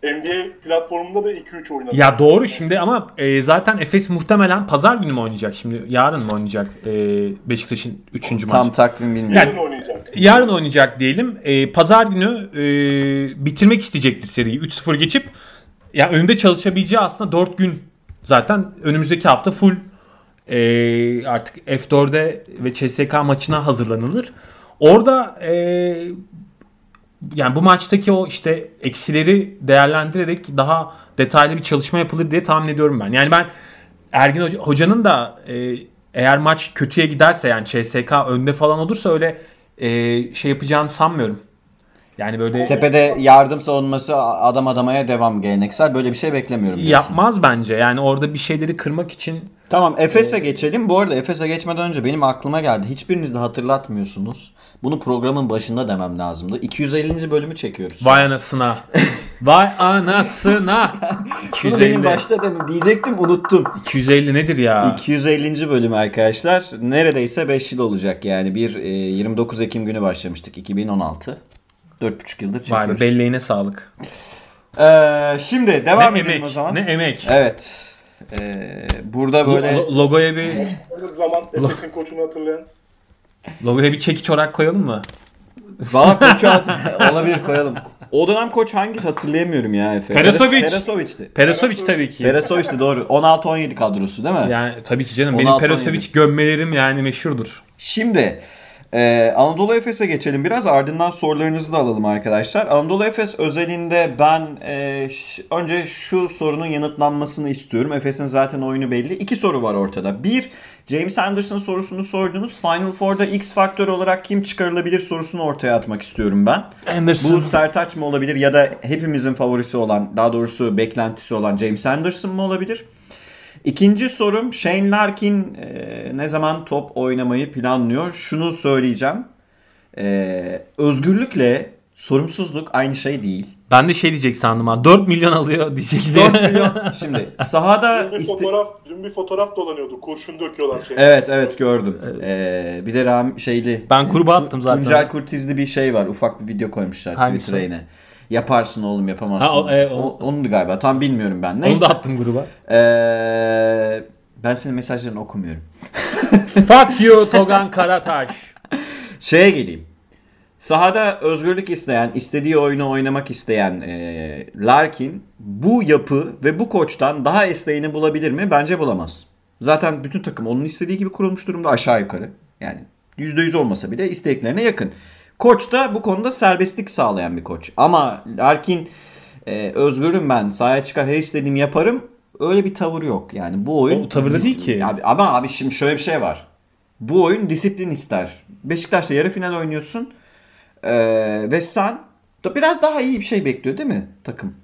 NBA platformunda da 2-3 oynadı. ya doğru şimdi ama e, zaten Efes muhtemelen pazar günü mü oynayacak şimdi? Yarın mı oynayacak e, Beşiktaş'ın 3. maçı? Tam takvim bilmiyorum. Yani- Yarın oynayacak. Yarın oynayacak diyelim. E, pazar günü e, bitirmek isteyecektir seriyi. 3-0 geçip ya önünde çalışabileceği aslında 4 gün zaten önümüzdeki hafta full e, artık F4'e ve CSK maçına hazırlanılır. Orada e, yani bu maçtaki o işte eksileri değerlendirerek daha detaylı bir çalışma yapılır diye tahmin ediyorum ben. Yani ben Ergin Hoca- Hoca'nın da e, eğer maç kötüye giderse yani CSK önde falan olursa öyle e, şey yapacağını sanmıyorum. Yani böyle Tepede yardım savunması adam adamaya devam geleneksel. Böyle bir şey beklemiyorum diyorsun. yapmaz bence. Yani orada bir şeyleri kırmak için Tamam Efes'e geçelim. Bu arada Efes'e geçmeden önce benim aklıma geldi. Hiçbiriniz de hatırlatmıyorsunuz. Bunu programın başında demem lazımdı. 250. bölümü çekiyoruz. vay anasına. vay anasına. Bunu benim 250. başta demin diyecektim unuttum. 250 nedir ya? 250. bölüm arkadaşlar. Neredeyse 5 yıl olacak yani. Bir e, 29 Ekim günü başlamıştık 2016. 4,5 yıldır Vay çekiyoruz. be belleğine sağlık. Ee, şimdi devam ne edelim emek. o zaman. Ne emek. Evet. Ee, burada böyle Lo- logoya bir zaman Efes'in koçunu hatırlayan logoya bir çekiç olarak koyalım mı? Valla koçu at- olabilir koyalım. O dönem koç hangisi hatırlayamıyorum ya Efe. Perasovic. Perasovic'ti. Perosovic tabii ki. Perasovic'ti doğru. 16-17 kadrosu değil mi? Yani tabii ki canım. Benim 16-17. Perosovic gömmelerim yani meşhurdur. Şimdi e, Anadolu Efes'e geçelim biraz ardından sorularınızı da alalım arkadaşlar. Anadolu Efes özelinde ben e, önce şu sorunun yanıtlanmasını istiyorum. Efes'in zaten oyunu belli. İki soru var ortada. Bir, James Anderson sorusunu sordunuz. Final Four'da X faktör olarak kim çıkarılabilir sorusunu ortaya atmak istiyorum ben. Anderson. Bu Sertaç mı olabilir ya da hepimizin favorisi olan, daha doğrusu beklentisi olan James Anderson mı olabilir? İkinci sorum Shane Larkin e, ne zaman top oynamayı planlıyor? Şunu söyleyeceğim. E, özgürlükle sorumsuzluk aynı şey değil. Ben de şey diyecek sandım ha. 4 milyon alıyor diyecek. 4 milyon. Şimdi sahada dün bir iste- fotoğraf dün bir fotoğraf dolanıyordu. Kurşun döküyorlar şey. Evet evet gördüm. E, bir de Ram şeyli. Ben kurbağa attım zaten. Tuncel Kurtizli bir şey var. Ufak bir video koymuşlar Hangisi Twitter'a yine. Yaparsın oğlum yapamazsın. Ha, o- e, o- O- Onundu galiba. Tam bilmiyorum ben. Onu Neyse. da attım gruba. Ee, ben senin mesajlarını okumuyorum. Fuck you Togan Karataş. Şeye geleyim. Sahada özgürlük isteyen, istediği oyunu oynamak isteyen e, Larkin bu yapı ve bu koçtan daha esneğini bulabilir mi? Bence bulamaz. Zaten bütün takım onun istediği gibi kurulmuş durumda aşağı yukarı. Yani %100 olmasa bile isteklerine yakın. Koç da bu konuda serbestlik sağlayan bir koç. Ama Larkin e, özgürüm ben sahaya çıkar her istediğimi yaparım. Öyle bir tavır yok. Yani bu oyun... O tavırda değil ki. Abi, ama abi şimdi şöyle bir şey var. Bu oyun disiplin ister. Beşiktaş'ta yarı final oynuyorsun. Ee, ve sen da biraz daha iyi bir şey bekliyor değil mi takım?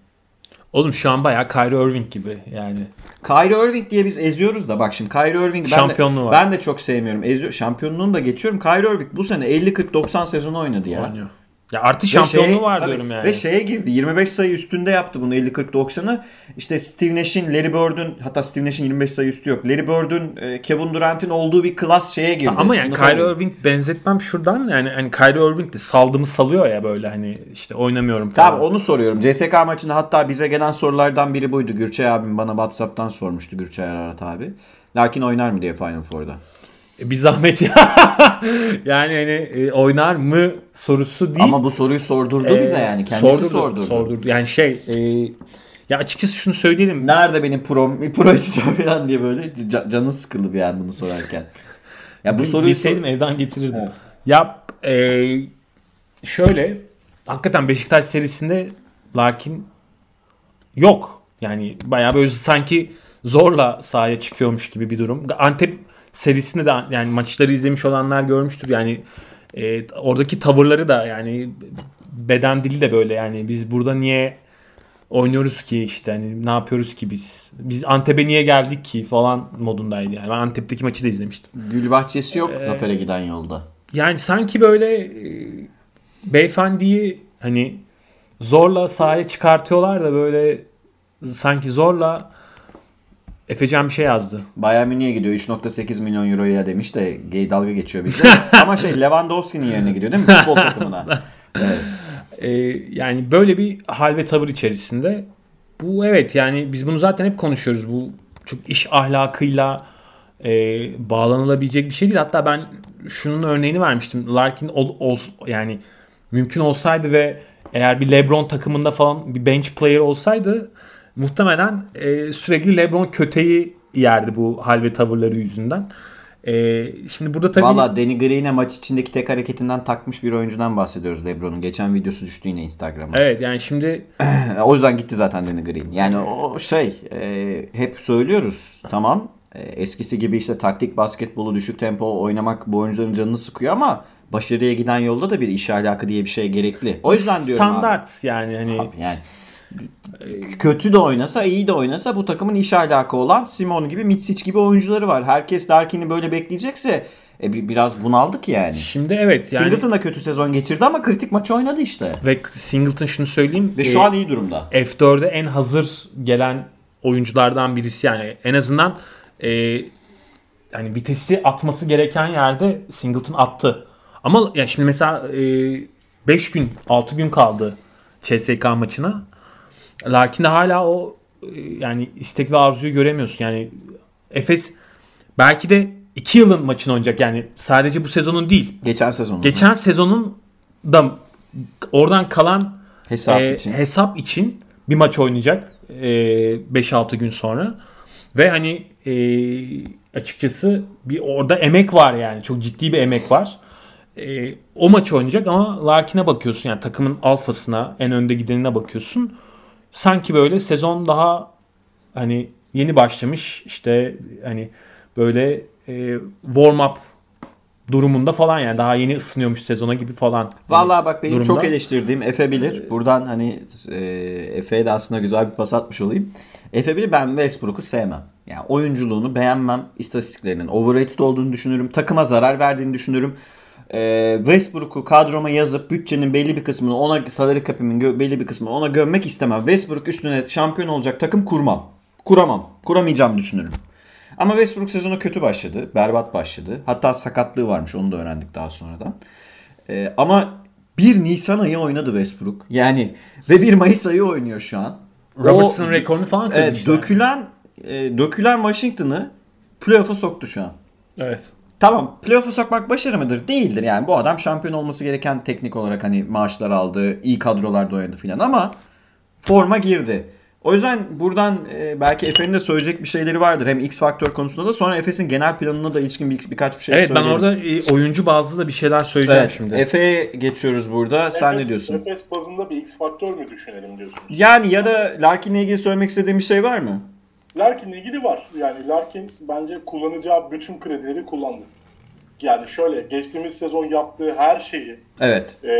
Oğlum şu an bayağı Kyrie Irving gibi yani. Kyrie Irving diye biz eziyoruz da bak şimdi Kyrie Irving ben de, var. ben de çok sevmiyorum. Eziyor, şampiyonluğunu da geçiyorum. Kyrie Irving bu sene 50 40 90 sezonu oynadı ya. Oynuyor. Ya artı şampiyonluğu şeye- var tabii, diyorum yani. Ve şeye girdi. 25 sayı üstünde yaptı bunu 50 40 90'ı. İşte Steve Nash'in, Larry Bird'ün hatta Steve Nash'in 25 sayı üstü yok. Larry Bird'ün, e, Kevin Durant'in olduğu bir klas şeye girdi. Ama yani Kyrie girdi. Irving benzetmem şuradan yani hani Kyrie Irving de saldımı salıyor ya böyle hani işte oynamıyorum falan. Tamam onu soruyorum. CSK maçında hatta bize gelen sorulardan biri buydu. Gürçay abim bana Whatsapp'tan sormuştu Gürçay Ararat abi. Larkin oynar mı diye Final Four'da. E, Bir zahmet ya. yani hani e, oynar mı sorusu değil. Ama bu soruyu sordurdu E, bize yani. Kendisi sordurdu. sordurdu. Yani şey e, ya açıkçası şunu söyleyelim. Nerede benim pro, bir pro içeceğim falan diye böyle ca- canım sıkıldı bir an bunu sorarken. Ya bu soruyu Bilseydim evden getirirdim. Ya e, şöyle hakikaten Beşiktaş serisinde Larkin yok. Yani bayağı böyle sanki zorla sahaya çıkıyormuş gibi bir durum. Antep serisinde de yani maçları izlemiş olanlar görmüştür. Yani e, oradaki tavırları da yani beden dili de böyle yani biz burada niye oynuyoruz ki işte hani ne yapıyoruz ki biz? Biz Antep'e niye geldik ki falan modundaydı yani. Ben Antep'teki maçı da izlemiştim. Gül bahçesi yok Ee, Zafer'e giden yolda. Yani sanki böyle e, beyefendiyi hani zorla sahaya çıkartıyorlar da böyle sanki zorla Efecan bir şey yazdı. Bayern Münih'e gidiyor 3.8 milyon euroya demiş de gay dalga geçiyor bizde. Ama şey Lewandowski'nin yerine gidiyor değil mi? Futbol takımına. Evet. Ee, yani böyle bir hal ve tavır içerisinde. Bu evet yani biz bunu zaten hep konuşuyoruz. Bu çok iş ahlakıyla e, bağlanılabilecek bir şey değil. Hatta ben şunun örneğini vermiştim. Larkin ol, ol- yani mümkün olsaydı ve eğer bir LeBron takımında falan bir bench player olsaydı muhtemelen e, sürekli LeBron köteyi yerdi bu hal ve tavırları yüzünden. E, şimdi burada tabii Valla Danny Green'e maç içindeki tek hareketinden takmış bir oyuncudan bahsediyoruz Lebron'un. Geçen videosu düştü yine Instagram'a. evet yani şimdi O yüzden gitti zaten Danny Green. Yani o şey e, hep söylüyoruz tamam e, eskisi gibi işte taktik basketbolu düşük tempo oynamak bu oyuncuların canını sıkıyor ama başarıya giden yolda da bir iş ahlakı diye bir şey gerekli. O yüzden diyorum abi. standart yani hani Abi yani kötü de oynasa iyi de oynasa bu takımın iş ahlakı olan Simon gibi Mitsic gibi oyuncuları var. Herkes Larkin'i böyle bekleyecekse e, bir- biraz bunaldık yani. Şimdi evet yani Singleton da kötü sezon geçirdi ama kritik maçı oynadı işte. ve Singleton şunu söyleyeyim. Ve e, şu an iyi durumda. F4'e en hazır gelen oyunculardan birisi yani en azından e, yani vitesi atması gereken yerde Singleton attı. Ama ya şimdi mesela 5 gün 6 gün kaldı CSK maçına. Larkin'de hala o e, yani istek ve arzuyu göremiyorsun. Yani Efes belki de 2 yılın maçını oynayacak yani sadece bu sezonun değil. Geçen sezon. Geçen sezonun da oradan kalan hesap e, için. hesap için bir maç oynayacak e, 5-6 gün sonra. Ve hani e, açıkçası bir orada emek var yani. Çok ciddi bir emek var. E, o maç oynayacak ama Larkin'e bakıyorsun yani takımın alfasına, en önde gidenine bakıyorsun. Sanki böyle sezon daha hani yeni başlamış işte hani böyle e, warm up durumunda falan yani daha yeni ısınıyormuş sezona gibi falan. Vallahi bak benim durumda. çok eleştirdiğim Efe bilir. Buradan hani e, Efe'ye de aslında güzel bir pas atmış olayım. Efe bilir ben Westbrook'u sevmem. Yani oyunculuğunu beğenmem. İstatistiklerinin overrated olduğunu düşünürüm. Takıma zarar verdiğini düşünürüm. E, Westbrook'u kadroma yazıp bütçenin belli bir kısmını ona salary cap'imin belli bir kısmını ona gömmek istemem. Westbrook üstüne şampiyon olacak takım kurmam. Kuramam. Kuramayacağımı düşünürüm. Ama Westbrook sezonu kötü başladı. Berbat başladı. Hatta sakatlığı varmış. Onu da öğrendik daha sonradan. Ee, ama 1 Nisan ayı oynadı Westbrook. Yani ve 1 Mayıs ayı oynuyor şu an. Robertson O- rekorunu falan Evet, işte. dökülen e, dökülen Washington'ı playoff'a soktu şu an. Evet. Tamam playoff'a sokmak başarı mıdır? Değildir yani. Bu adam şampiyon olması gereken teknik olarak hani maaşlar aldı, iyi kadrolarda oynadı filan ama forma girdi. O yüzden buradan e, belki Efe'nin de söyleyecek bir şeyleri vardır. Hem X faktör konusunda da sonra Efes'in genel planına da ilişkin bir, birkaç bir şey Evet ben söyleyelim. orada e, oyuncu bazlı da bir şeyler söyleyeceğim Evet, şimdi. Efe'ye geçiyoruz burada. Sen Efes- ne diyorsun? Efes bazında bir X faktör mü düşünelim diyorsunuz? Yani ya da Larkin'le ilgili söylemek istediğin bir şey var mı? Larkin'le ilgili var. Yani Larkin bence kullanacağı bütün kredileri kullandı. Yani şöyle geçtiğimiz sezon yaptığı her şeyi Evet. e,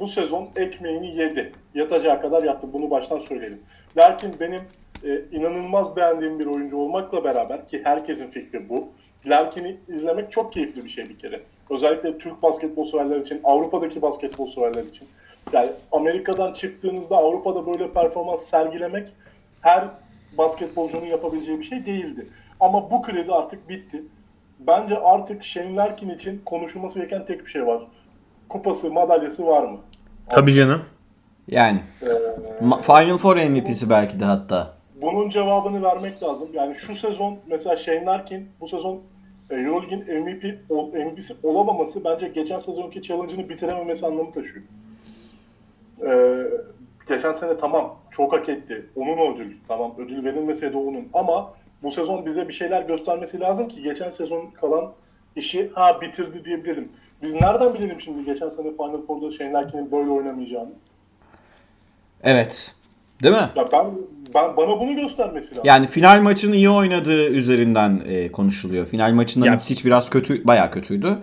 bu sezon ekmeğini yedi. Yatacağı kadar yaptı. Bunu baştan söyleyelim. Larkin benim e, inanılmaz beğendiğim bir oyuncu olmakla beraber ki herkesin fikri bu. Larkin'i izlemek çok keyifli bir şey bir kere. Özellikle Türk basketbol severler için, Avrupa'daki basketbol severler için. Yani Amerika'dan çıktığınızda Avrupa'da böyle performans sergilemek her basketbolcunun yapabileceği bir şey değildi. Ama bu kredi artık bitti. Bence artık Shane Larkin için konuşulması gereken tek bir şey var. Kupası, madalyası var mı? Tabii canım. Yani Ma- Final Four MVP'si belki de hatta. Bunun cevabını vermek lazım. Yani şu sezon mesela Shane Larkin bu sezon e, Euroleague'in MVP, MVP'si olamaması bence geçen sezonki challenge'ını bitirememesi anlamı taşıyor. Ee, geçen sene tamam çok hak etti. Onun ödül. Tamam ödül verilmeseydi onun. Ama bu sezon bize bir şeyler göstermesi lazım ki geçen sezon kalan işi ha bitirdi diyebilelim. Biz nereden bilelim şimdi geçen sene Final Four'da Shane Larkin'in böyle oynamayacağını? Evet. Değil mi? Ya ben, ben bana bunu göstermesi lazım. Yani final maçını iyi oynadığı üzerinden e, konuşuluyor. Final maçında Mitsic biraz kötü, bayağı kötüydü.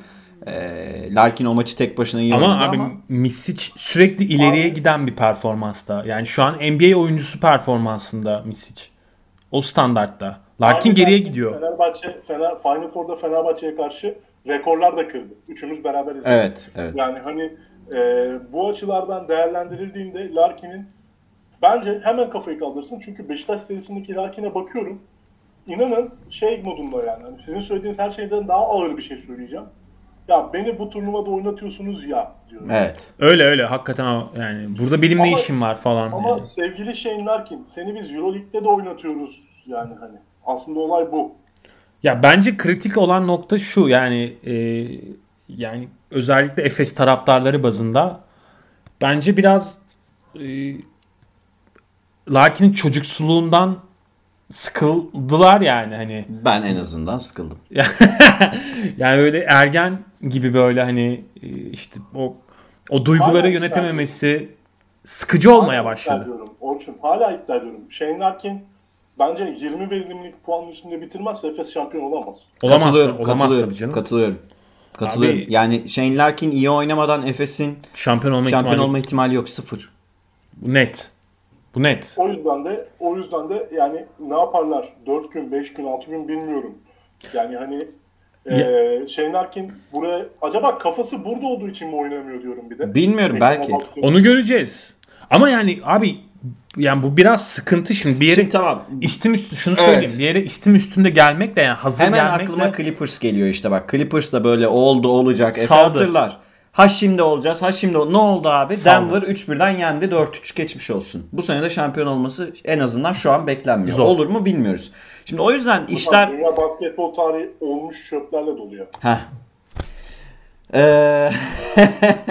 E, Larkin o maçı tek başına iyi Ama abi ama Misic sürekli ileriye giden bir performansta. Yani şu an NBA oyuncusu performansında Misic. O standartta. Larkin Aynı geriye gidiyor. Fenerbahçe, Fener, Final Four'da Fenerbahçe'ye karşı rekorlar da kırdı. Üçümüz beraber izledik. evet, evet. Yani hani e, bu açılardan değerlendirildiğinde Larkin'in bence hemen kafayı kaldırsın. Çünkü Beşiktaş serisindeki Larkin'e bakıyorum. İnanın şey modunda yani. Hani sizin söylediğiniz her şeyden daha ağır bir şey söyleyeceğim. Ya beni bu turnuvada oynatıyorsunuz ya diyorum. Evet. Öyle öyle hakikaten yani burada benim ne Ama- işim var falan. Ama yani. sevgili Shane Larkin seni biz Euroleague'de de oynatıyoruz yani hani. Aslında olay bu. Ya bence kritik olan nokta şu yani e, yani özellikle Efes taraftarları bazında bence biraz e, Larkin'in çocuksuluğundan sıkıldılar yani hani Ben en azından sıkıldım. yani öyle ergen gibi böyle hani e, işte o o duyguları Hala yönetememesi sıkıcı olmaya başladı. ediyorum Orçun. Hala iddia ediyorum. Shane Larkin bence 20 verimlilik puanın üstünde bitirmezse Efes şampiyon olamaz. Olamaz, katılıyorum, olamaz katılıyorum, tabii canım. Katılıyorum. Katılıyorum. Abi- yani Shane Larkin iyi oynamadan Efes'in Şampiyon olma şampiyon ihtimali olma ihtimali yok. Sıfır. bu net. Bu net. O yüzden de o yüzden de yani ne yaparlar? 4 gün, 5 gün, 6 gün bilmiyorum. Yani hani eee Shane Larkin buraya acaba kafası burada olduğu için mi oynamıyor diyorum bir de. Bilmiyorum, belki. Onu göreceğiz. Ama yani abi yani bu biraz sıkıntı şimdi bir yere Şimdi tamam. istim üstü şunu Evet. söyleyeyim. Bir yere istim üstünde gelmek de yani hazır Hemen gelmekle aklıma Clippers geliyor işte bak. Clippers da böyle oldu olacak. Efe Saldı. hatırlar. Ha şimdi olacağız. Ha şimdi ol- ne oldu abi? Saldı. Denver 3-1'den yendi. 4-3 geçmiş olsun. Bu sene de şampiyon olması en azından şu an beklenmiyor. Zor. Olur mu bilmiyoruz. Şimdi o yüzden işler Dünya basketbol tarihi olmuş çöplerle doluyor. Heh. Ee,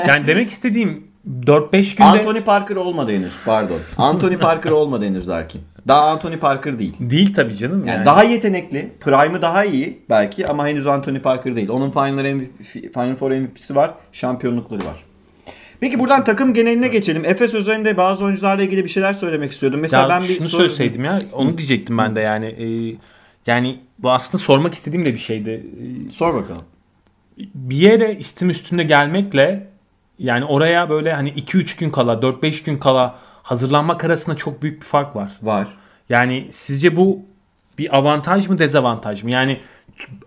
yani demek istediğim 4-5 günde Anthony Parker olmadı henüz pardon. Anthony Parker olmadı henüz Larkin. Daha Anthony Parker değil. değil tabii canım yani. Yani daha yetenekli. Prime'ı daha iyi belki ama henüz Anthony Parker değil. Onun Final, MVP, Final Four MVP'si var. Şampiyonlukları var. Peki buradan takım geneline geçelim. Efes özelinde bazı oyuncularla ilgili bir şeyler söylemek istiyordum. Mesela Ya ben bir şunu soru- söyleseydim ya onu diyecektim ben de yani. Ee, yani bu aslında sormak istediğim de bir şeydi. Ee, Sor bakalım. bir yere istim üstünde gelmekle yani oraya böyle hani 2-3 gün kala 4-5 gün kala hazırlanmak arasında çok büyük bir fark var. Var. Yani sizce bu bir avantaj mı dezavantaj mı? Yani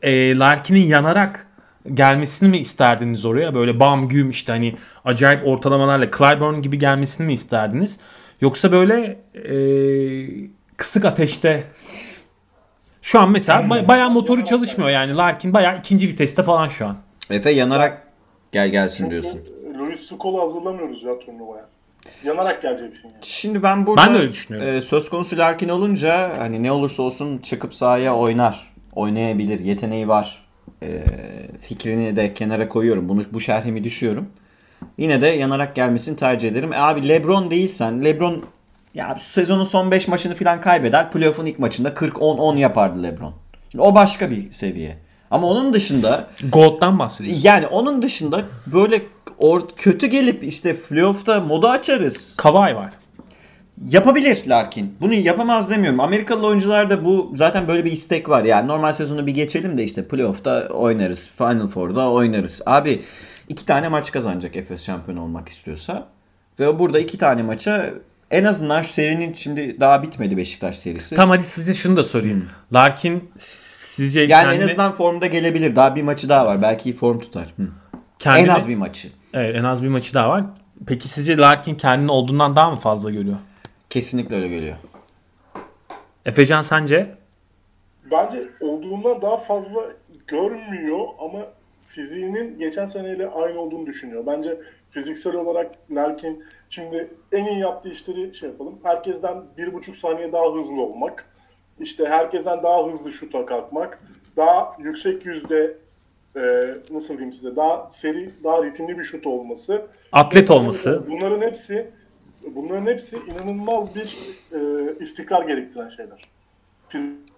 e, Larkin'in yanarak gelmesini mi isterdiniz oraya? Böyle bam güm işte hani acayip ortalamalarla Clyburn gibi gelmesini mi isterdiniz? Yoksa böyle e, kısık ateşte şu an mesela bay- bayağı motoru çalışmıyor yani Larkin bayağı ikinci viteste falan şu an. Efe yanarak gel gelsin diyorsun. Louis Skol'u hazırlamıyoruz ya turnuvaya. Yanarak geleceksin yani. Şimdi ben burada Ben de öyle düşünüyorum. e, söz konusu Larkin olunca hani ne olursa olsun çıkıp sahaya oynar. Oynayabilir. Yeteneği var. E, fikrini de kenara koyuyorum. Bunu bu şerhimi düşüyorum. Yine de yanarak gelmesini tercih ederim. E, abi LeBron değilsen LeBron ya sezonun son 5 maçını falan kaybeder. Playoff'un ilk maçında 40-10-10 yapardı LeBron. Şimdi o başka bir seviye. Ama onun dışında Gold'dan bahsediyoruz. yani onun dışında böyle or- kötü gelip işte playoff'ta modu açarız. Kavai var. Yapabilir Larkin. Bunu yapamaz demiyorum. Amerikalı oyuncularda bu zaten böyle bir istek var. Yani normal sezonu bir geçelim de işte playoff'ta oynarız. Final Four'da oynarız. Abi iki tane maç kazanacak Efes şampiyon olmak istiyorsa. Ve burada iki tane maça en azından şu serinin şimdi daha bitmedi Beşiktaş serisi. Tamam hadi size şunu da sorayım. Hmm. Larkin Sizce Yani kendini, en azından formda gelebilir. Daha bir maçı daha var. Belki form tutar. Hı. kendini- En az bir maçı. Evet, en az bir maçı daha var. Peki sizce Larkin kendini olduğundan daha mı fazla görüyor? Kesinlikle öyle geliyor. Efecan sence? Bence olduğundan daha fazla görmüyor ama fiziğinin geçen seneyle aynı olduğunu düşünüyor. Bence fiziksel olarak Larkin şimdi en iyi yaptığı işleri şey yapalım. Herkesten bir buçuk saniye daha hızlı olmak. İşte herkesten daha hızlı şuta kalkmak. Daha yüksek yüzde e, nasıl diyeyim size daha seri, daha ritimli bir şut olması. Atlet Mesela olması. Bunların hepsi bunların hepsi inanılmaz bir e, istikrar gerektiren şeyler.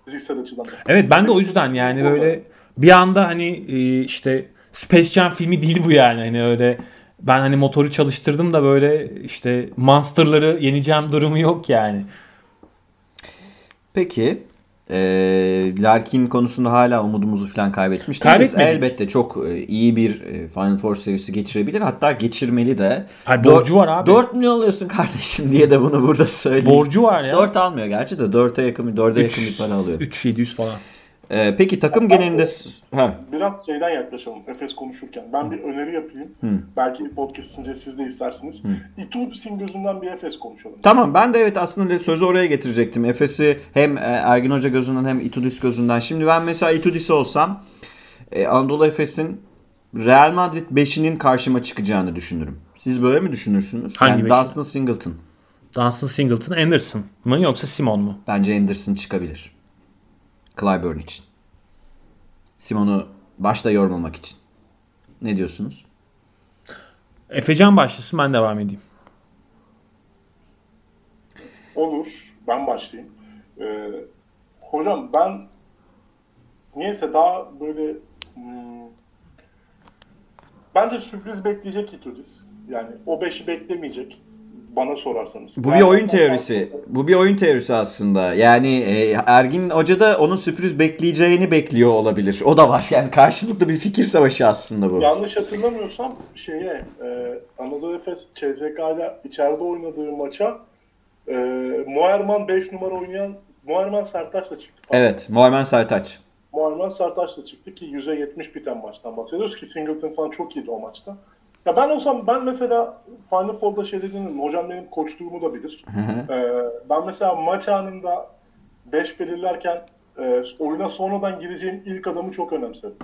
Fiziksel açıdan. da. Evet ben de o yüzden yani böyle bir anda hani e, işte Space Jam filmi değil bu yani. Hani öyle ben hani motoru çalıştırdım da böyle işte monsterları yeneceğim durumu yok yani. Peki. Eee Larkin konusunda hala umudumuzu falan kaybetmiş. Kaybetmedik. Elbette çok e, iyi bir e, Final Four serisi geçirebilir. Hatta geçirmeli de. Hayır, borcu var abi. 4 milyon alıyorsun kardeşim diye de bunu burada söyleyeyim. Borcu var ya. 4 almıyor gerçi de 4'e yakın 4'e yakın bir para alıyor. 3700 falan. Ee, peki takım genelinde ha, Biraz şeyden yaklaşalım Efes konuşurken. Ben bir öneri yapayım. Belki podcast içince siz de istersiniz. İtudis'in gözünden bir Efes konuşalım. Tamam ben de evet aslında sözü oraya getirecektim. Efes'i hem e, Ergin Hoca gözünden hem Itudis gözünden. Şimdi ben mesela Itudis olsam e, Anadolu Efes'in Real Madrid 5'inin karşıma çıkacağını düşünürüm. Siz böyle mi düşünürsünüz? Hangi yani beşi? Dustin Singleton. Dunstan Singleton Anderson mı yoksa Simon mu? Bence Anderson çıkabilir. Clyburn için. Simon'u başta yormamak için. Ne diyorsunuz? Efecan başlasın ben devam edeyim. Olur. Ben başlayayım. Ee, hocam ben niyeyse daha böyle hmm, bence sürpriz bekleyecek Itudis. Yani o beşi beklemeyecek. Bana sorarsanız. Bu bir oyun teorisi. Bu bir oyun teorisi aslında. Yani e, Ergin Hoca da onun sürpriz bekleyeceğini bekliyor olabilir. O da var. Yani karşılıklı bir fikir savaşı aslında bu. Yanlış hatırlamıyorsam şeye e, Anadolu Efes CSK ile içeride oynadığı maça e, Muayerman 5 numara oynayan Muayerman Sertaç'la çıktı. Evet. Muharmen Sertaç. Muayerman Sertaç'la çıktı ki %70 biten maçtan bahsediyoruz ki Singleton falan çok iyiydi o maçta. Ya ben olsam ben mesela Final Four'da şey dediğim hocam benim koçluğumu da bilir. Ee, ben mesela maç anında 5 belirlerken e, oyuna sonradan gireceğim ilk adamı çok önemserim.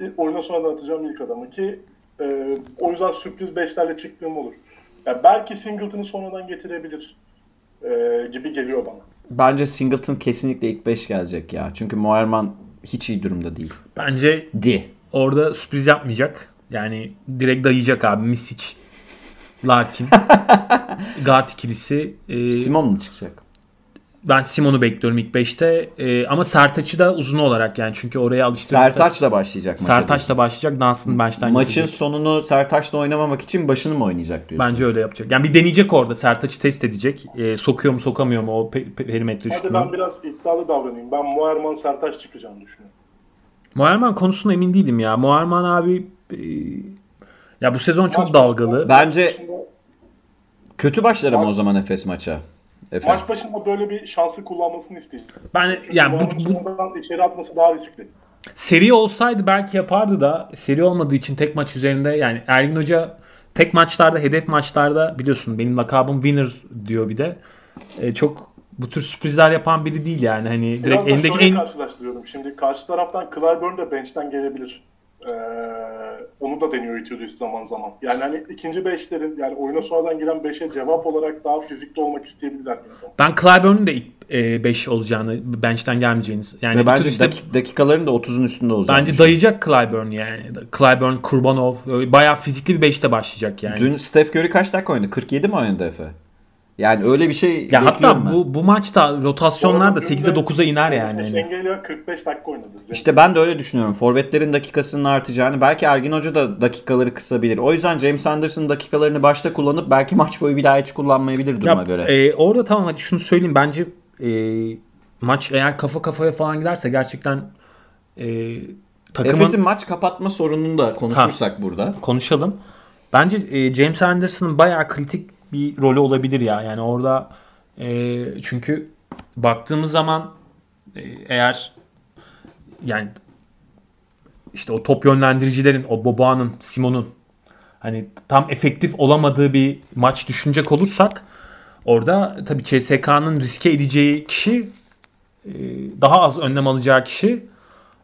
İlk- Oyuna sonradan atacağım ilk adamı ki e, o yüzden sürpriz 5'lerle çıktığım olur. Ya belki Singleton'ı sonradan getirebilir e, gibi geliyor bana. Bence Singleton kesinlikle ilk 5 gelecek ya. Çünkü Muharman hiç iyi durumda değil. Bence Di. orada sürpriz yapmayacak. Yani direkt dayayacak abi Misic. Larkin. Guard ikilisi. Ee, Simon mu çıkacak? ben Simon'u bekliyorum ilk 5'te. Ee, ama Sertaç'ı da uzun olarak yani çünkü oraya alıştırırsa. Sertaç'la başlayacak maça. Sertaç'la başlayacak. Dunstan bench'ten Maçın getirecek. sonunu Sertaç'la oynamamak için başını mı oynayacak diyorsun? Bence öyle yapacak. Yani bir deneyecek orada. Sertaç'ı test edecek. Ee, sokuyor mu sokamıyor mu o pe- pe- perimetre Hadi şutunu. ben biraz iddialı davranayım. Ben Muayerman Sertaç çıkacağını düşünüyorum. Muharman konusunda emin değilim ya. Muharman abi e, ya bu sezon çok Maç dalgalı. Bence başında- kötü başlar ama o zaman Efes maça. Efe. Maç başında böyle bir şansı kullanmasını isteyeceğim. Ben Çünkü yani bu, bu, içeri atması daha riskli. seri olsaydı belki yapardı da seri olmadığı için tek maç üzerinde yani Ergin Hoca tek maçlarda hedef maçlarda biliyorsun benim lakabım winner diyor bir de. E, çok bu tür sürprizler yapan biri değil yani hani Biraz direkt da elindeki şöyle en karşılaştırıyorum. Şimdi karşı taraftan Clyburn de bench'ten gelebilir. Ee, onu da deniyor Itudis zaman zaman. Yani hani ikinci beşlerin yani oyuna sonradan giren beşe cevap olarak daha fizikli olmak isteyebilirler. ben Clyburn'un da ilk 5 olacağını bench'ten gelmeyeceğini yani Ve bence Itudis'te- dakik- dakikaların da 30'un üstünde olacak. Bence dayayacak Clyburn yani. Clyburn, Kurbanov bayağı fizikli bir 5'te başlayacak yani. Dün Steph Curry kaç dakika oynadı? 47 mi oynadı Efe? Yani öyle bir şey ya hatta ben. bu bu maçta rotasyonlar da 8'e 9'a iner yani. Hani. Şengeli 45 dakika oynadı. İşte ben de öyle düşünüyorum. Forvetlerin dakikasının artacağını. Belki Ergin Hoca da dakikaları kısabilir. O yüzden James Anderson dakikalarını başta kullanıp belki maç boyu bir daha hiç kullanmayabilir duruma Ya, göre. e, orada tamam hadi şunu söyleyeyim. Bence e, maç eğer kafa kafaya falan giderse gerçekten e, takımın Efes'in maç kapatma sorununu da konuşursak burada. konuşalım. Bence e, James Anderson'ın bayağı kritik bir rolü olabilir ya. Yani orada e, çünkü baktığımız zaman e, eğer yani işte o top yönlendiricilerin, o Boboa'nın, Simon'un hani tam efektif olamadığı bir maç düşünecek olursak orada tabii CSK'nın riske edeceği kişi e, daha az önlem alacağı kişi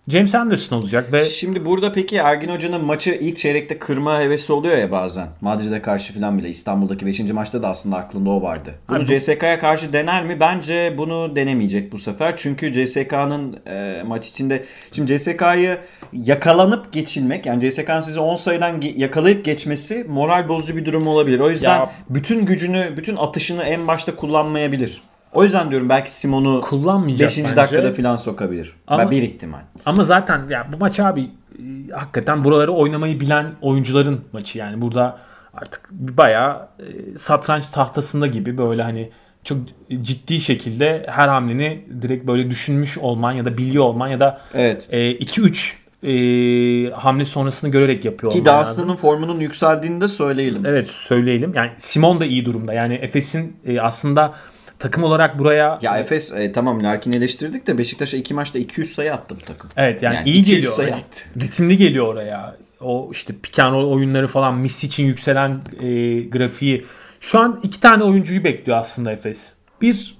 James Anderson olacak ve Şimdi burada peki Ergin Hoca'nın maçı ilk çeyrekte kırma hevesi oluyor ya bazen. Madrid'e karşı falan bile İstanbul'daki 5. maçta da aslında aklında o vardı. Bunu Abi bu- CSK'ya karşı dener mi? Bence bunu denemeyecek bu sefer. Çünkü CSK'nın e, maç içinde şimdi CSK'yı yakalanıp geçilmek yani CSK'nın sizi 10 sayıdan ge- yakalayıp geçmesi moral bozucu bir durum olabilir. O yüzden Ya- bütün gücünü, bütün atışını en başta kullanmayabilir. O yüzden diyorum belki Simon'u Kullanmayacak 5. bence. dakikada falan sokabilir. Ama- Ben bir ihtimal. Ama zaten ya bu maç abi e, hakikaten buraları oynamayı bilen oyuncuların maçı yani burada artık bayağı e, satranç tahtasında gibi böyle hani çok ciddi şekilde her hamleni direkt böyle düşünmüş olman ya da biliyor olman ya da Evet. 2-3 e, hamle sonrasını görerek yapıyor Ki. Dunstan'ın formunun yükseldiğini de söyleyelim. Evet söyleyelim. Yani Simon da iyi durumda. Yani Efes'in e, aslında takım olarak buraya Ya Efes e, tamam Larkin'i eleştirdik de Beşiktaş'a iki maçta 200 sayı attı bu takım. Evet yani, Yani iyi 200 geliyor. sayı attı. ritimli geliyor oraya. O işte roll oyunları falan Miss için yükselen e, grafiği. Şu an iki tane oyuncuyu bekliyor aslında Efes. Bir